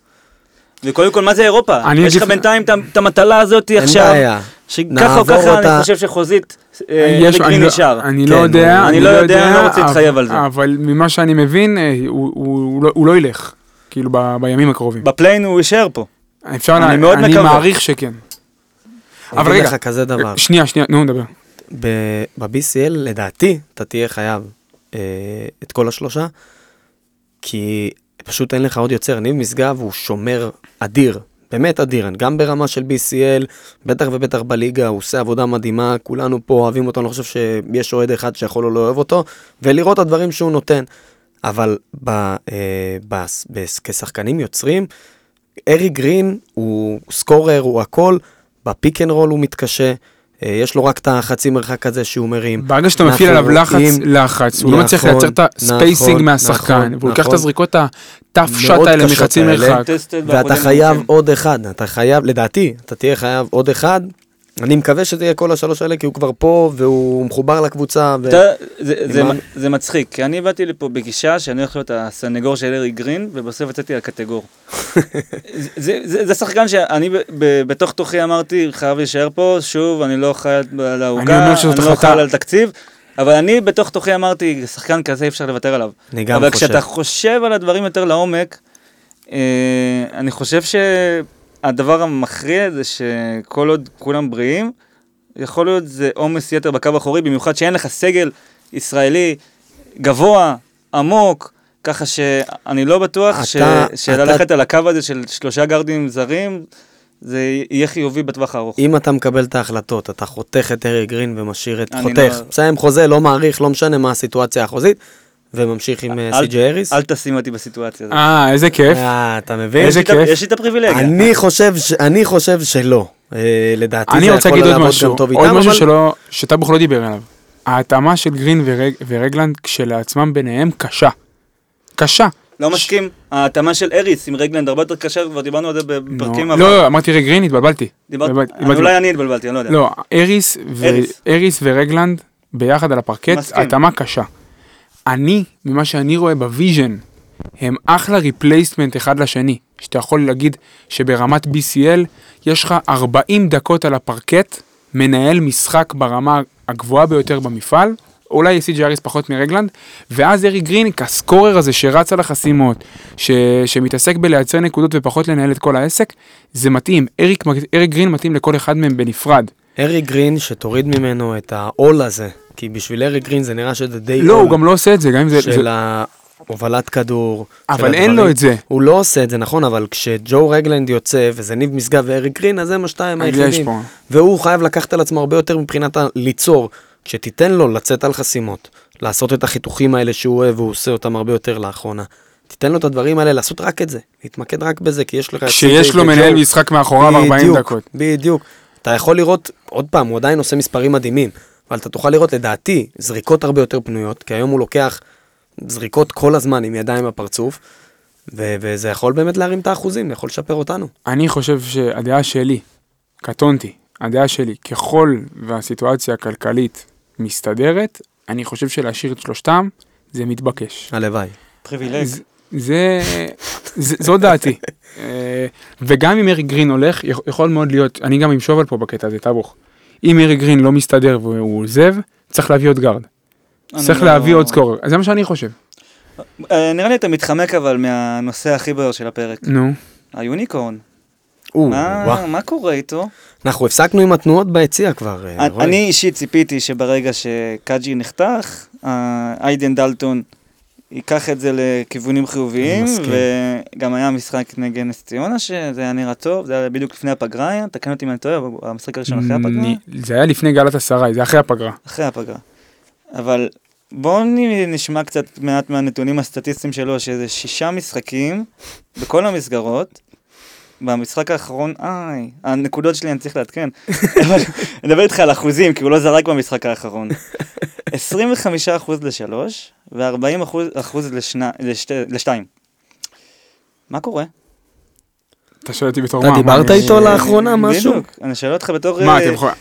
וקודם כל, מה זה אירופה? אני יש לך בינתיים את המטלה הזאת אין עכשיו. בעיה. שככה או ככה אני חושב שחוזית, אה, יש- אריק אני גרין לא- נשאר. אני כן, לא יודע, אני לא יודע, אני לא רוצה להתחייב על זה. אבל ממה שאני מבין, אה, הוא- לא- הוא לא ילך, כאילו בימים הקרובים. בפליין הוא יישאר פה. אפשר, אני מאוד אני מקווה. מעריך שכן. אני אבל רגע. שנייה, שנייה, נו, נדבר. ב-BCL, לדעתי, אתה תהיה חייב אה, את כל השלושה, כי פשוט אין לך עוד יוצר. ניב משגב הוא שומר אדיר, באמת אדיר, גם ברמה של BCL, בטח ובטח בליגה, הוא עושה עבודה מדהימה, כולנו פה אוהבים אותו, אני לא חושב שיש אוהד אחד שיכול או לא אוהב אותו, ולראות את הדברים שהוא נותן. אבל ב, אה, ב, ב, כשחקנים יוצרים, ארי גרין הוא scorer, הוא הכל, ב pick and roll הוא מתקשה, יש לו רק את החצי מרחק הזה שהוא מרים. ברגע שאתה מפעיל עליו לחץ, לחץ, הוא לא מצליח נכון, לייצר את ה spacing נכון, מהשחקן, נכון, והוא ייקח את. הזריקות ה tough shot האלה מחצי. מרחק. ואתה חייב. עוד אחד, אתה חייב, לדעתי, אתה תהיה חייב עוד אחד. אני מקווה שזה יהיה כל השלוש האלה, כי הוא כבר פה, והוא מחובר לקבוצה. ו... אתה זה- זה- למען- זה מצחיק, כי אני באתי לפה בגישה שאני הולך להיות הסנגור של ארי גרין, ובסוף יצאתי הקטגור. זה- זה- זה זה שחקן שאני ב- ב- בתוך תוכי אמרתי, חייב להישאר פה, שוב, אני לא חי על אני העוגה, שזאת אני לא חי על תקציב, אבל אני בתוך תוכי אמרתי, שחקן כזה אי אפשר לוותר עליו. אני גם אבל חושב. כשאתה חושב על הדברים יותר לעומק, אה, אני חושב שהדבר המכריע זה שכל עוד כולם בריאים, יכול להיות זה עומס יתר בקו האחורי, במיוחד שאין לך סגל ישראלי גבוה, עמוק, ככה שאני לא בטוח אתה- ש... אתה- שללכת על הקו הזה של שלושה גארדים זרים, זה יהיה חיובי בטווח הארוך. אם אתה מקבל את ההחלטות, אתה חותך את ארי גרין ומשאיר את... חותך, לא- מסיים חוזה, לא מעריך, לא משנה מה הסיטואציה החוזית, וממשיך עם אה, סי.ג'י אריס. אל תשים אותי בסיטואציה הזאת. אה, איזה כיף. אה, אתה מבין? איזה כיף. יש לי את הפריבילגיה. אני חושב ש- אני חושב שלא. אה, לדעתי אני זה רוצה יכול להגיד עוד לעבוד משהו, גם טוב עוד איתם, משהו אבל- שלא, שטאבוך לא דיבר עליו. ההתאמה של גרין ורג, ורגלנד כשלעצמם ביניהם קשה. קשה. לא מסכים, ההתאמה של אריס עם רגלנד הרבה יותר קשה, כבר דיברנו על זה בפרקים לא, עבר. לא, אמרתי רי גרין, התבלבלתי. אולי אני התבלבלתי, אני לא יודע. לא, אריס, ורגלנד ביחד על הפרקט. התאמה קשה. אני, ממה שאני רואה בוויז'ן, הם אחלה replacement אחד לשני. שאתה יכול להגיד שברמת BCL יש לך 40 דקות על הפרקט, מנהל משחק ברמה הגבוהה ביותר במפעל, אולי סי.ג'י אריס פחות מרגלנד, ואז ארי גרין כ scorer הזה שרץ על החסימות, ש... שמתעסק בלייצר נקודות ופחות לנהל את כל העסק, זה מתאים. אריק גרין מתאים לכל אחד מהם בנפרד. ארי גרין, שתוריד ממנו את העול הזה, כי בשביל ארי גרין זה נראה שזה די לא, הוא גם לא עושה את זה, גם אם זה... של זה... ההובלת כדור. אבל אין. לו את זה. הוא לא עושה את זה, נכון, אבל כשג'ו רגלנד יוצא, וזה ניב משגב וארי גרין, אז זה מה שתיים אז יש היחידים. והוא חייב לקחת על עצמו הרבה יותר מבחינת הליצור. כשתיתן לו לצאת על חסימות, לעשות את החיתוכים האלה שהוא אוהב, והוא עושה אותם הרבה יותר לאחרונה. תיתן לו את הדברים האלה, לעשות רק את זה, להתמקד רק בזה, כי יש לך... כשיש לו מנהל. משחק מאחוריו 40 בדיוק, דקות. בדיוק. אתה יכול לראות, עוד פעם, הוא עדיין עושה מספרים מדהימים, אבל אתה תוכל לראות, לדעתי, זריקות הרבה יותר פנויות, כי היום הוא לוקח זריקות כל הזמן עם ידיים בפרצוף, ו- וזה יכול באמת להרים את האחוזים, יכול לשפר אותנו. אני חושב שהדעה שלי, קטונתי, הדעה שלי, ככל והסיטואציה הכלכלית מסתדרת, אני חושב שלהשאיר את שלושתם זה מתבקש. הלוואי. פריבילג. זה, זה, זה- זו דעתי. וגם אם אריק גרין הולך, יכ- יכול מאוד להיות, אני גם עם שובל פה בקטע הזה, טבוך. אם אריק גרין לא מסתדר והוא עוזב, צריך להביא עוד גארד. צריך לא- להביא עוד scorer. זה מה שאני חושב. אה, נראה לי אתה מתחמק אבל מהנושא הכי בוער של הפרק. נו. ה unicorn. או, מה. מה קורה איתו? אנחנו הפסקנו עם התנועות ביציע כבר, אה. אני אישית ציפיתי שברגע שקאג'י נחתך, אה, איידן דלטון ייקח את זה לכיוונים חיוביים. וגם היה משחק נגד נס ציונה, שזה היה נראה טוב, זה היה בדיוק לפני הפגרה, תקן אותי אם אני טועה, אבל המשחק הראשון אחרי הפגרה, זה היה לפני גלת אסריי, זה אחרי הפגרה. אחרי הפגרה. אבל בואו נשמע קצת מעט מהנתונים הסטטיסטיים שלו, שזה שישה משחקים בכל המסגרות. במשחק האחרון, איי, הנקודות שלי אני צריך לעדכן. אני מדבר איתך על אחוזים, כי הוא לא זרק במשחק האחרון. 25 אחוז לשלוש, ו-40 אחוז, אחוז לשנה, לשתי, לשתיים. מה קורה? אתה שואל אותי בתור אתה מה? מה, דיברת איתו לאחרונה משהו? בדיוק, אני שואל אותך בתור... מה, אה, אתם יכולים...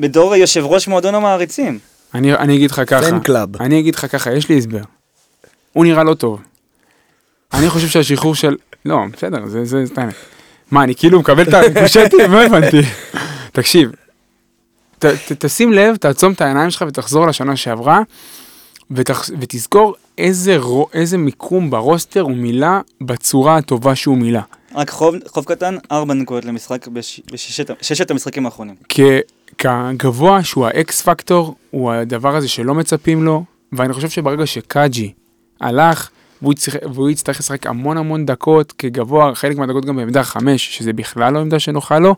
בתור יושב ראש מועדון המעריצים. אני אני אגיד לך ככה. fan club. אני אגיד לך ככה, יש לי הסבר. הוא נראה לא טוב. אני חושב שהשחרור של... לא, בסדר, זה האמת. מה, אני כאילו מקבל את הריקושטים? לא הבנתי. תקשיב, ת, ת, תשים לב, תעצום את העיניים שלך ותחזור לשנה שעברה, ותח, ותזכור איזה, איזה מיקום ברוסטר הוא מילא בצורה הטובה שהוא מילא. רק חוב, חוב קטן, ארבע נקודות למשחק בש, בששת בששת המשחקים האחרונים. כ, כגבוה שהוא האקס פקטור, הוא הדבר הזה שלא מצפים לו, ואני חושב שברגע שקאג'י הלך, והוא יצטרך, והוא יצטרך לשחק המון המון דקות כגבוה, חלק מהדקות גם בעמדה חמש, שזה בכלל לא עמדה שנוחה לו,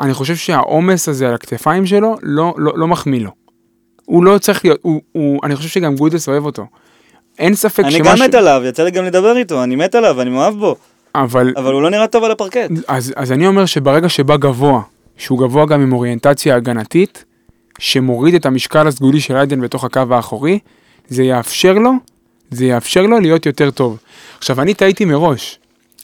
אני חושב שהעומס הזה על הכתפיים שלו לא, לא, לא מחמיא לו. הוא לא צריך להיות, הוא, הוא, אני חושב שגם גודס אוהב אותו. אין ספק אני שמשהו... גם מת עליו, יצא לי גם לדבר איתו, אני מת עליו, אני מאוהב בו, אבל, אבל הוא לא נראה טוב על הפרקט. אז, אז אני אומר שברגע שבא גבוה, שהוא גבוה גם עם אוריינטציה הגנתית, שמוריד את המשקל הסגולי של איידן בתוך הקו האחורי, זה יאפשר לו, זה יאפשר לו להיות יותר טוב. עכשיו, אני טעיתי מראש.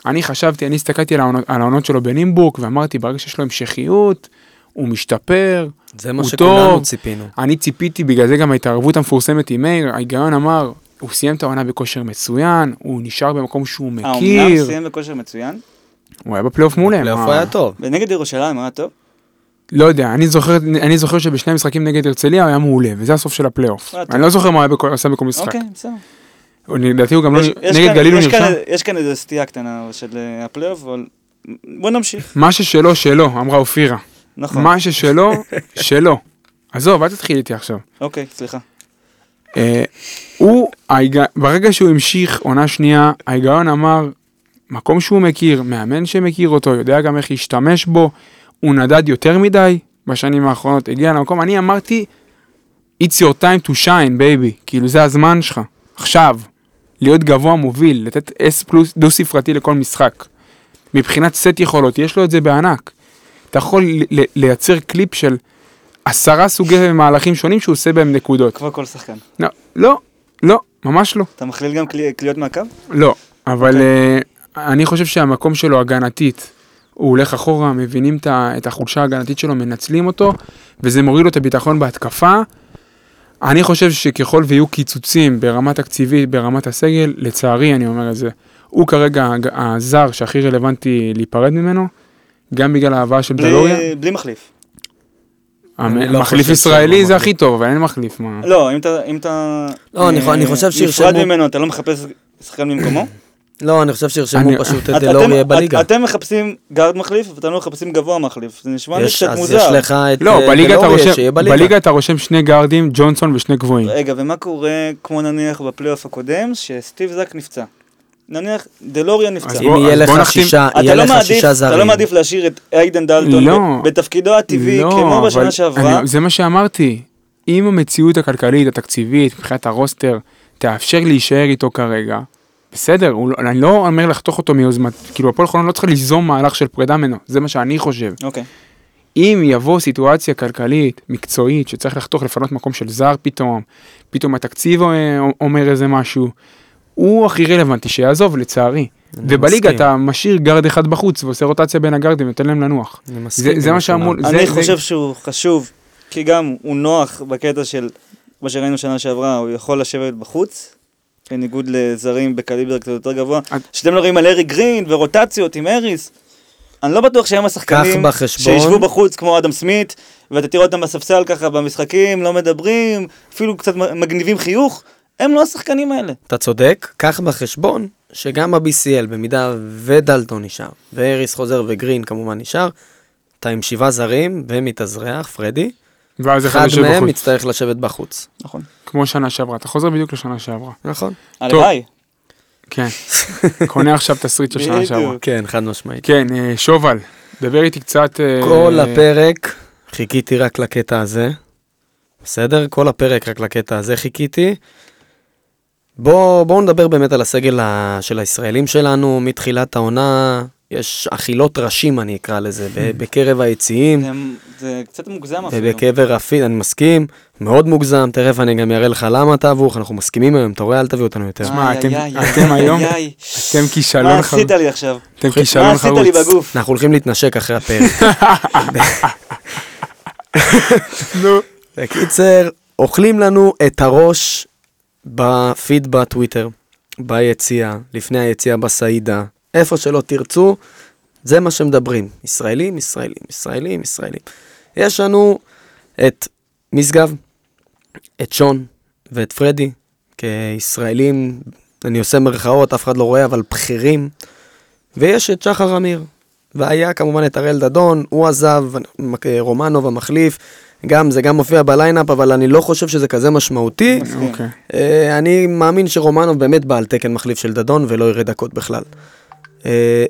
אני חשבתי, אני הסתכלתי על העונות, על העונות שלו בנימבורג, ואמרתי, ברגע שיש לו המשכיות, הוא משתפר, זה מה הוא שכולנו טוב. ציפינו. אני ציפיתי, בגלל זה גם ההתערבות המפורסמת עם מאיר, ההיגיון אמר, הוא סיים את העונה בכושר מצוין, הוא נשאר במקום שהוא האומנם מכיר, סיים בכושר מצוין? הוא היה בפלייאוף מעולה. פלייאוף מה- הוא היה טוב. ונגד ירושלים היה טוב? לא יודע, אני זוכר, אני זוכר שבשני המשחקים נגד הרצליה הוא היה מעולה, וזה הסוף של הפלייאוף. אה, טוב. אני לא זוכר מה הוא היה בכל- עשה בכל משחק. אוקיי, בסדר. לדעתי הוא גם לא, יש- נגד כאן- גליל הוא נרשם. יש כאן איזו סטייה קטנה של אה, הפלייאוף, אבל בוא נמשיך. מה ששלו, שלו, אמרה אופירה. נכון. מה ששלו, שלו. עזוב, אל תתחיל איתי עכשיו. אוקיי, סליחה. אה, הוא. ברגע שהוא המשיך עונה שנייה, ההיגיון אמר, מקום שהוא מכיר, מאמן שמכיר אותו, יודע גם איך להשתמש בו, הוא נדד יותר מדי בשנים האחרונות, הגיע למקום, אני אמרתי, it's your time to shine, baby, כאילו זה הזמן שלך, עכשיו, להיות גבוה מוביל, לתת S פלוס דו ספרתי לכל משחק. מבחינת סט יכולות, יש לו את זה בענק. אתה יכול לייצר קליפ של עשרה סוגי מהלכים שונים שהוא עושה בהם נקודות. כמו כל שחקן. לא, לא, לא, ממש לא. אתה מכליל גם קלי- קליעות מהקו? לא, אבל uh, אני חושב שהמקום שלו הגנתית, הוא הולך אחורה, מבינים את החולשה ההגנתית שלו, מנצלים אותו, וזה מוריד לו את הביטחון בהתקפה. אני חושב שככל ויהיו קיצוצים ברמה תקציבית, ברמת הסגל, לצערי אני אומר את זה, הוא כרגע הזר שהכי רלוונטי להיפרד ממנו, גם בגלל ההבאה של דלוריה. בלי בלי מחליף. לא מחליף ישראלי שהוא זה. הכי טוב, אבל אין מחליף, מה. לא, אם אתה... לא, אני אה, אני חושב שירשמו- נפרד ממנו, אתה לא מחפש שחקן במקומו? לא, אני חושב שירשמו פשוט את אתם- בליגה. אתם מחפשים גארד מחליף, ואתם לא מחפשים גבוה מחליף. זה נשמע לי קצת אז מוזר. יש לך את לא, אה, רושם, שיהיה בליגה. בליגה אתה רושם שני גארדים, ג'ונסון ושני גבוהים. רגע, ומה קורה, כמו נניח בפלייאוף הקודם, שסטיב זאק נפצע? נניח דלוריה נפצע. אז אם יהיה אז לך שישה, יהיה לא לך שישה אתה זרים. לא מעדיף להשאיר את איידן דלטון לא. בתפקידו הטבעי, כמו בשנה שעברה. זה מה שאמרתי. אם המציאות הכלכלית, התקציבית, מבחינת הרוסטר, תאפשר להישאר איתו כרגע, בסדר, הוא, לא- אני לא אומר לחתוך אותו מיוזמת, כאילו הפועל חולון לא צריך ליזום מהלך של פרידה ממנו, זה מה שאני חושב. אוקיי. אם יבוא סיטואציה כלכלית, מקצועית, שצריך לחתוך לפנות מקום של זר פתאום, פתאום התקציב אה, אומר איזה משהו, הוא הכי רלוונטי שיעזוב לצערי. ובליגה. אתה משאיר גארד אחד בחוץ ועושה רוטציה בין הגארדים, נותן להם לנוח. אני זה, מסכים זה מה עם שאמור. זה, אני זה, חושב שהוא חשוב, כי גם הוא נוח בקטע של מה שראינו שנה שעברה, הוא יכול לשבת בחוץ, בניגוד לזרים בקליבר קצת יותר גבוה. את- שאתם לא רואים על ארי גרין ורוטציות עם אריס. אני לא בטוח שהם השחקנים שישבו בחוץ כמו אדם סמית, ואתה תראה אותם בספסל ככה במשחקים, לא מדברים, אפילו קצת מגניבים חיוך, הם לא השחקנים האלה. אתה צודק, קח בחשבון שגם ב-BCL, במידה ודלטון נשאר, והריס חוזר וגרין כמובן נשאר, אתה עם שבעה זרים ומתאזרח, פרדי, ואז אחד מהם בחוץ. יצטרך לשבת בחוץ. נכון. כמו שנה שעברה, אתה חוזר בדיוק לשנה שעברה. נכון? הלוואי. כן. קונה עכשיו תסריט של שנה. שעברה. כן, חד משמעית. כן, אה, שובל, דבר איתי קצת... אה, כל הפרק חיכיתי רק לקטע הזה. בסדר? כל הפרק רק לקטע הזה חיכיתי. בואו בוא נדבר באמת על הסגל ה- של הישראלים שלנו מתחילת העונה. יש אכילות ראשים, אני אקרא לזה, ב- בקרב היציעים. זה- זה קצת מוגזם אפילו. ובקבר רפיד, אני מסכים, מאוד מוגזם, תכף אני גם אראה לך למה אתה אבוך, אנחנו מסכימים היום, אתה רואה, אל תביא אותנו יותר. איי, אתם- היום-. אתם כישלון מה חרוץ. עשית לי עכשיו? אתם מה כישלון עשית לי חרוץ. בגוף? אנחנו הולכים להתנשק אחרי הפרק. נו. בקיצר, אוכלים לנו את הראש בפיד בטוויטר, ביציאה, לפני היציאה בסעידה, איפה שלא תרצו, זה מה שמדברים. ישראלים, ישראלים, ישראלים, ישראלים. יש לנו את משגב, את שון ואת פרדי, כישראלים, אני עושה מרכאות, אף אחד לא רואה, אבל בכירים, ויש את שחר אמיר. והיה כמובן את הראל דדון, הוא עזב, רומנוב המחליף, גם, זה גם מופיע בליינאפ, אבל אני לא חושב שזה כזה משמעותי. אוקיי. אה, אני מאמין שרומנוב באמת בעל תקן מחליף של דדון ולא ירד דקות בכלל. אה,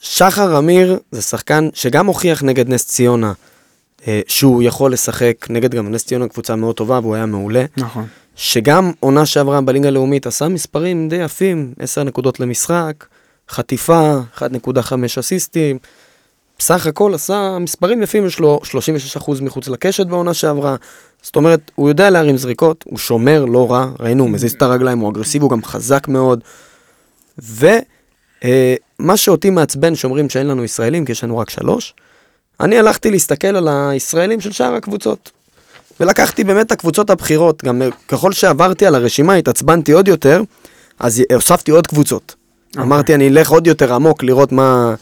שחר אמיר זה שחקן שגם הוכיח נגד נס ציונה אה, שהוא יכול לשחק נגד גם נס ציונה קבוצה מאוד טובה והוא היה מעולה. נכון. שגם עונה שעברה בליגה הלאומית עשה מספרים די יפים, 10 נקודות למשחק, חטיפה, 1.5 אסיסטים. בסך הכל עשה מספרים יפים, יש לו 36% מחוץ לקשת בעונה שעברה. זאת אומרת, הוא יודע להרים זריקות, הוא שומר לא רע, ראינו, הוא מזיז את הרגליים, הוא אגרסיבי, הוא גם חזק מאוד. ומה שאותי מעצבן שאומרים שאין לנו ישראלים, כי יש לנו רק שלוש, אני הלכתי להסתכל על הישראלים של שאר הקבוצות. ולקחתי באמת את הקבוצות הבכירות, גם ככל שעברתי על הרשימה התעצבנתי עוד יותר, אז הוספתי עוד קבוצות. אוקיי. אמרתי, אני אלך עוד יותר עמוק לראות מה...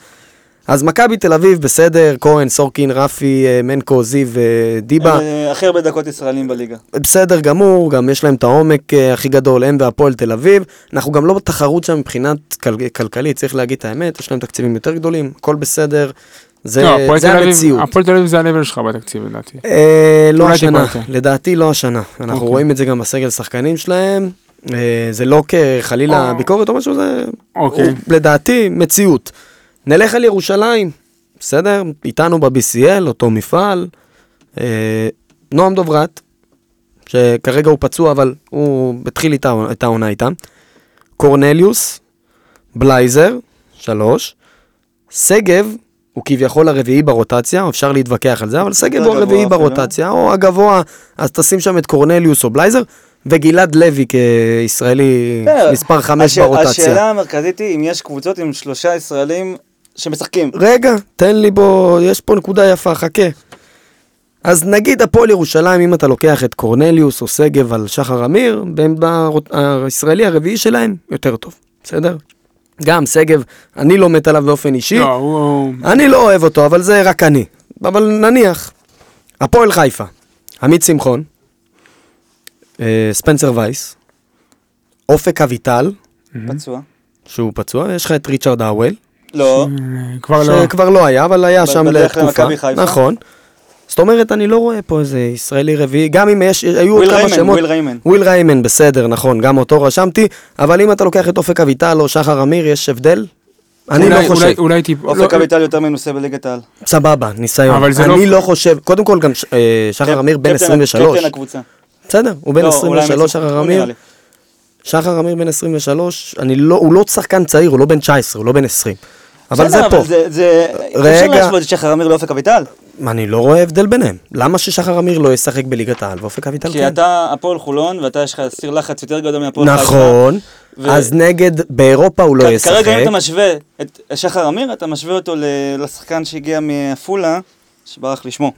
אז מכבי תל אביב בסדר, כהן, סורקין, רפי, אה, מנקו, זיו, אה, דיבה, אה, הכי הרבה דקות ישראלים בליגה. בסדר גמור, גם יש להם את העומק אה, הכי גדול, הם והפועל תל אביב. אנחנו גם לא בתחרות שם מבחינת כל... כלכלית, צריך להגיד את האמת, יש להם תקציבים יותר גדולים, הכל בסדר. זה, לא, זה המציאות. הפועל תל אביב זה הלבל שלך בתקציב לדעתי. אה, לא השנה, יותר. לדעתי לא השנה. אנחנו אוקיי. רואים את זה גם בסגל שחקנים שלהם. אה, זה לא כחלילה או. ביקורת או משהו, זה אוקיי. הוא, לדעתי מציאות. נלך על ירושלים, בסדר? איתנו ב-BCL, אותו מפעל. אה, נועם דוברת, שכרגע הוא פצוע, אבל הוא התחיל איתה, את העונה איתם. קורנליוס, בלייזר, שלוש. שגב, הוא כביכול הרביעי ברוטציה, אפשר להתווכח על זה, אבל שגב הוא הרביעי. ברוטציה, או הגבוה, אז תשים שם את קורנליוס או בלייזר, וגלעד לוי כישראלי. מספר חמש ברוטציה. השאלה המרכזית היא אם יש קבוצות עם שלושה ישראלים שמשחקים. רגע, תן לי בו, יש פה נקודה יפה, חכה. אז נגיד הפועל ירושלים, אם אתה לוקח את קורנליוס או שגב על שחר אמיר, הישראלי הרביעי שלהם, יותר טוב, בסדר? גם שגב, אני לא מת עליו באופן אישי, לא. הוא- אני לא אוהב אותו, אבל זה רק אני. אבל נניח, הפועל חיפה, עמית שמחון, אה, ספנסר וייס, אופק אביטל, פצוע. שהוא פצוע, יש לך את ריצ'רד האוול, לא. כבר לא. שכבר לא היה, אבל היה שם לתקופה. נכון. זאת אומרת, אני לא רואה פה איזה ישראלי רביעי, גם אם יש, היו עוד כמה ריימן, שמות. וויל ריימן. וויל ריימן, בסדר, נכון, גם אותו רשמתי, אבל אם אתה לוקח את אופק אביטל או שחר אמיר, יש הבדל? אני לא חושב. אולי- אולי טיפה... אופק לא- אביטל יותר מנוסה בליגת העל. סבבה, ניסיון. אבל זה אני לא- לא חושב, קודם כל גם אה, שחר אמיר בן קפטן- 23. קפטן הקבוצה. בסדר, הוא בן לא, אולי 23, מצוין, שחר אמיר. שחר אמיר בן 23, אני לא, הוא לא שחקן צעיר, הוא לא בן 19, הוא לא בן 20. אבל זה בסדר, פה. אבל זה... זה- אי אפשר רגע. להשוות את שחר אמיר לאופק אביטל. אני לא רואה הבדל ביניהם. למה ששחר אמיר לא ישחק בליגת העל ואופק אביטל כי כן? אתה הפועל חולון ואתה יש לך סיר לחץ יותר גדול מהפועל חיפה. נכון, ו- אז נגד, באירופה הוא לא כ- ישחק. כרגע אם אתה משווה את שחר אמיר, אתה משווה אותו לשחקן שהגיע מעפולה, שברח לי שמו.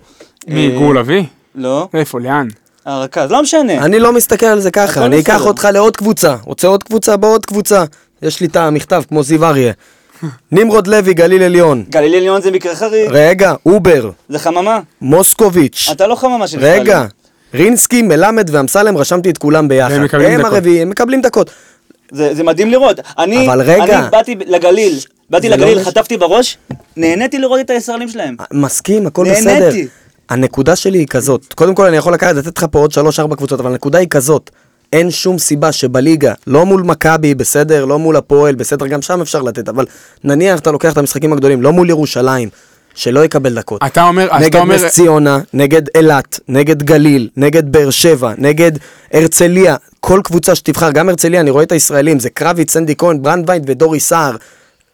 מי, אה, גור לביא? לא, איפה, לאן? הרכז, לא משנה. אני לא מסתכל על זה ככה, אני אקח בסדר. אותך לעוד קבוצה. רוצה עוד קבוצה בעוד קבוצה. יש לי את המכתב כמו זיו אריה. נמרוד לוי, גליל עליון. גליל עליון זה מקרה חריג, רגע, אובר, זה חממה. מוסקוביץ'. אתה לא חממה של רגע. רינסקי, מלמד ואמסלם, רשמתי את כולם ביחד. והם מקבלים הם דקות. הרביעי, הם מקבלים דקות. זה זה מדהים לראות. אני אבל רגע. אני באתי לגליל, באתי לא לגליל, מש- חטפתי בראש, נהניתי לראות את הישראלים שלהם. מסכים, הכל נהניתי. בסדר. הנקודה שלי היא כזאת, קודם כל אני יכול לקחת, לתת לך פה עוד 3-4 קבוצות, אבל הנקודה היא כזאת, אין שום סיבה שבליגה, לא מול מכבי, בסדר, לא מול הפועל, בסדר, גם שם אפשר לתת, אבל נניח אתה לוקח את המשחקים הגדולים, לא מול ירושלים, שלא יקבל דקות. אתה אומר, אז אתה נגד אומר, נס ציונה, נגד אילת, נגד גליל, נגד באר שבע, נגד הרצליה, כל קבוצה שתבחר, גם הרצליה, אני רואה את הישראלים, זה קרביץ, סנדי כהן, ברנדווייט ודורי סער.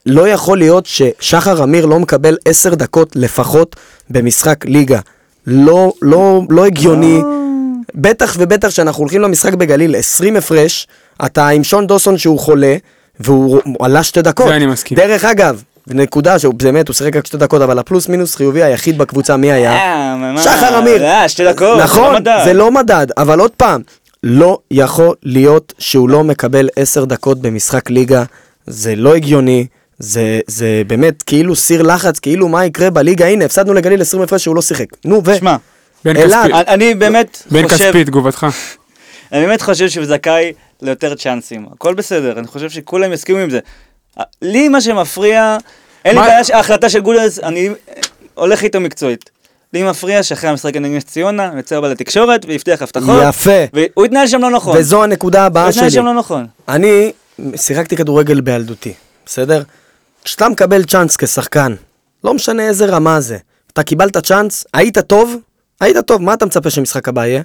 לא יכול להיות ששחר אמיר לא מקבל עשר דקות לפחות במשחק ליגה. לא, לא, לא הגיוני. בטח ובטח שאנחנו הולכים למשחק בגליל, 20 הפרש, אתה עם שון דוסון שהוא חולה, והוא הוא עלה שתי דקות. זה אני מסכים. דרך אגב, נקודה שהוא באמת, הוא שיחק רק שתי דקות, אבל הפלוס מינוס חיובי היחיד בקבוצה, מי היה? אה, מה- שחר אמיר. אה, שתי דקות, נכון, לא. זה לא מדד, אבל עוד פעם, לא יכול להיות שהוא לא מקבל עשר דקות במשחק ליגה, זה לא הגיוני, זה, זה באמת כאילו סיר לחץ, כאילו מה יקרה בליגה, הנה, הפסדנו לגליל 20 הפרש שהוא לא שיחק. נו, ו... שמע, בן. כספית. אני- אני באמת בן חושב, כספית, תגובתך. אני באמת חושב שהוא זכאי ליותר צ'אנסים. הכל בסדר, אני חושב שכולם יסכימו עם זה. לי מה שמפריע, אין לי בעיה שההחלטה של גודס, אני הולך איתו מקצועית. לי מפריע שאחרי המשחק נגד נס ציונה, הוא יצא הבא לתקשורת והבטיח הבטחות. יפה. והוא התנהל שם לא נכון. וזו הנקודה הוא הבאה התנהל שלי. שם לא נכון. אני שיחקתי כדורגל בילדותי, בסדר? כשאתה מקבל צ'אנס כשחקן, לא משנה איזה רמה זה, אתה קיבלת צ'אנס, היית טוב, היית טוב, מה אתה מצפה שמשחק הבא יהיה?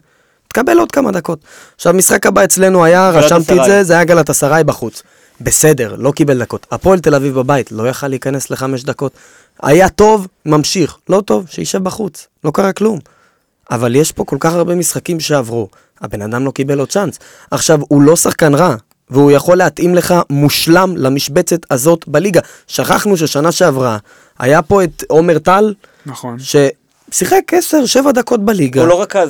תקבל עוד כמה דקות. עכשיו, משחק הבא אצלנו היה, רשמתי את. זה, זה היה גלת אסריי בחוץ. בסדר, לא קיבל דקות. הפועל תל אביב בבית, לא יכל להיכנס לחמש דקות. היה טוב, ממשיך. לא טוב, שישב בחוץ. לא קרה כלום. אבל יש פה כל כך הרבה משחקים שעברו, הבן אדם לא קיבל עוד צ'אנס. עכשיו, הוא לא שחקן רע, והוא יכול להתאים לך מושלם למשבצת הזאת בליגה. שכחנו ששנה שעברה, היה פה את עומר טל, נכון. ששיחק 10-7 דקות בליגה. הוא לא רכז.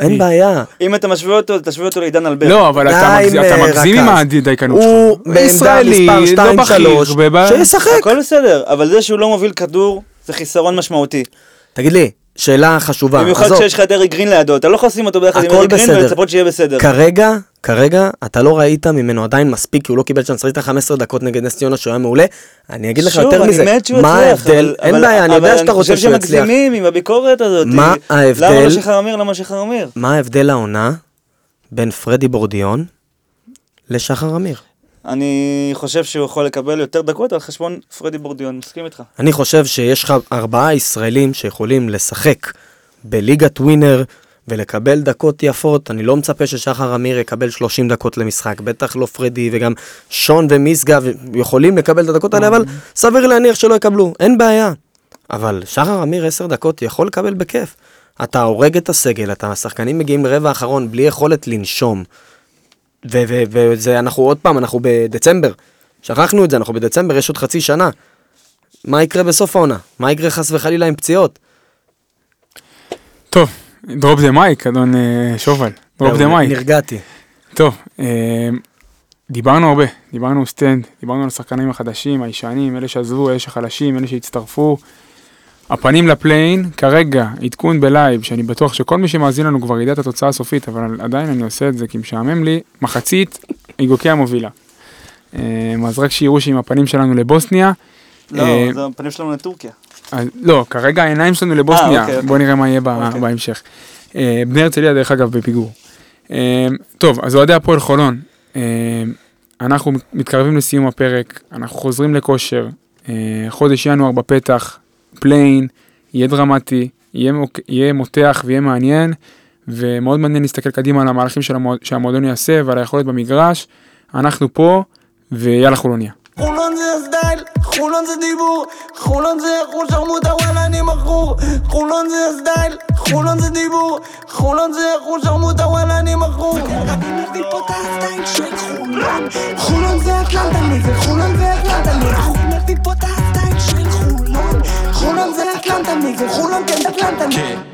אין בעיה. אם אתה משווה אותו, תשווה אותו לעידן אלבר. לא, אבל אתה מגזים- עם, אה, מגזים עם. הדייקנות הוא שלך. בעמדה ישראלי, מספר לא 2, בכיר, 3, בב- שישחק. הכל בסדר, אבל זה שהוא לא מוביל כדור, זה חיסרון משמעותי. תגיד לי, שאלה חשובה. במיוחד. כשיש לך את אריק גרין לידו, אתה לא יכול לשים אותו ביחד עם אריק גרין. ולצפות שיהיה בסדר. כרגע, כרגע, אתה לא ראית ממנו עדיין מספיק, כי הוא לא קיבל צ'אנס, ראית 15 דקות נגד נס ציונה שהוא היה מעולה. אני אגיד לך יותר מזה, מה יצליח, ההבדל, אין בעיה, אני יודע שאתה רוצה שהוא אבל אני חושב יצליח. שמגזימים עם הביקורת הזאת. מה ההבדל? למה לא שחר אמיר? למה שחר אמיר? מה ההבדל העונה בין פרדי בורדיון לשחר אמיר? אני חושב שהוא יכול לקבל יותר דקות על חשבון פרדי בורדיון, מסכים איתך. אני חושב שיש לך ארבעה ישראלים שיכולים לשחק בליגת ווינר ולקבל דקות יפות. אני לא מצפה ששחר אמיר יקבל 30 דקות למשחק, בטח לא פרדי וגם שון ומשגב יכולים לקבל את הדקות האלה, אבל סביר להניח שלא יקבלו, אין בעיה. אבל שחר אמיר 10 דקות יכול לקבל בכיף. אתה הורג את הסגל, אתה, השחקנים מגיעים לרבע האחרון בלי יכולת לנשום. וזה, אנחנו עוד פעם, אנחנו בדצמבר. שכחנו את זה, אנחנו בדצמבר, יש עוד חצי שנה. מה יקרה בסוף העונה? מה יקרה חס וחלילה עם פציעות? טוב, דרופ דה מייק, אדון שובל. drop the mic. נרגעתי. טוב, אה, דיברנו הרבה, דיברנו סטנד, דיברנו על השחקנים החדשים, הישנים, אלה שעזבו, אלה שחלשים, אלה שהצטרפו. הפנים לפליי-אין, כרגע, עדכון בלייב, שאני בטוח שכל מי שמאזין לנו כבר ידע את התוצאה הסופית, אבל עדיין אני עושה את זה כי משעמם לי, מחצית, איגוקיה מובילה. אה, אז רק שיראו שעם הפנים שלנו לבוסניה. לא, אה, זה הפנים שלנו לטורקיה. לא, כרגע העיניים שלנו לבוסניה, אוקיי, אוקיי. בוא נראה מה יהיה אוקיי. בהמשך. אה, בני הרצליה דרך אגב בפיגור. אה, טוב, אז אוהדי הפועל חולון, אה, אנחנו מתקרבים לסיום הפרק, אנחנו חוזרים לכושר, אה, חודש ינואר בפתח, פליי-אין, יהיה דרמטי, יהיה, מותח ויהיה מעניין, ומאוד מעניין להסתכל קדימה על המהלכים של המועד- שהמועדון יעשה ועל היכולת במגרש. אנחנו פה, ויאללה חולוניה. חולון זה הסטייל, חולון זה דיבור, חולון זה חול שרמוטה וואלה אני מכור. חולון זה הסטייל, חולון זה דיבור, חולון זה חול שרמוטה וואלה אני מכור. אני מביא פה את הסטייל של חולון. חולון זה אטלנטה נגד חולון זה נגד אני מביא פה את הסטייל של חולון. חולון זה אטלנטה נגד חולון כן אטלנטה נגד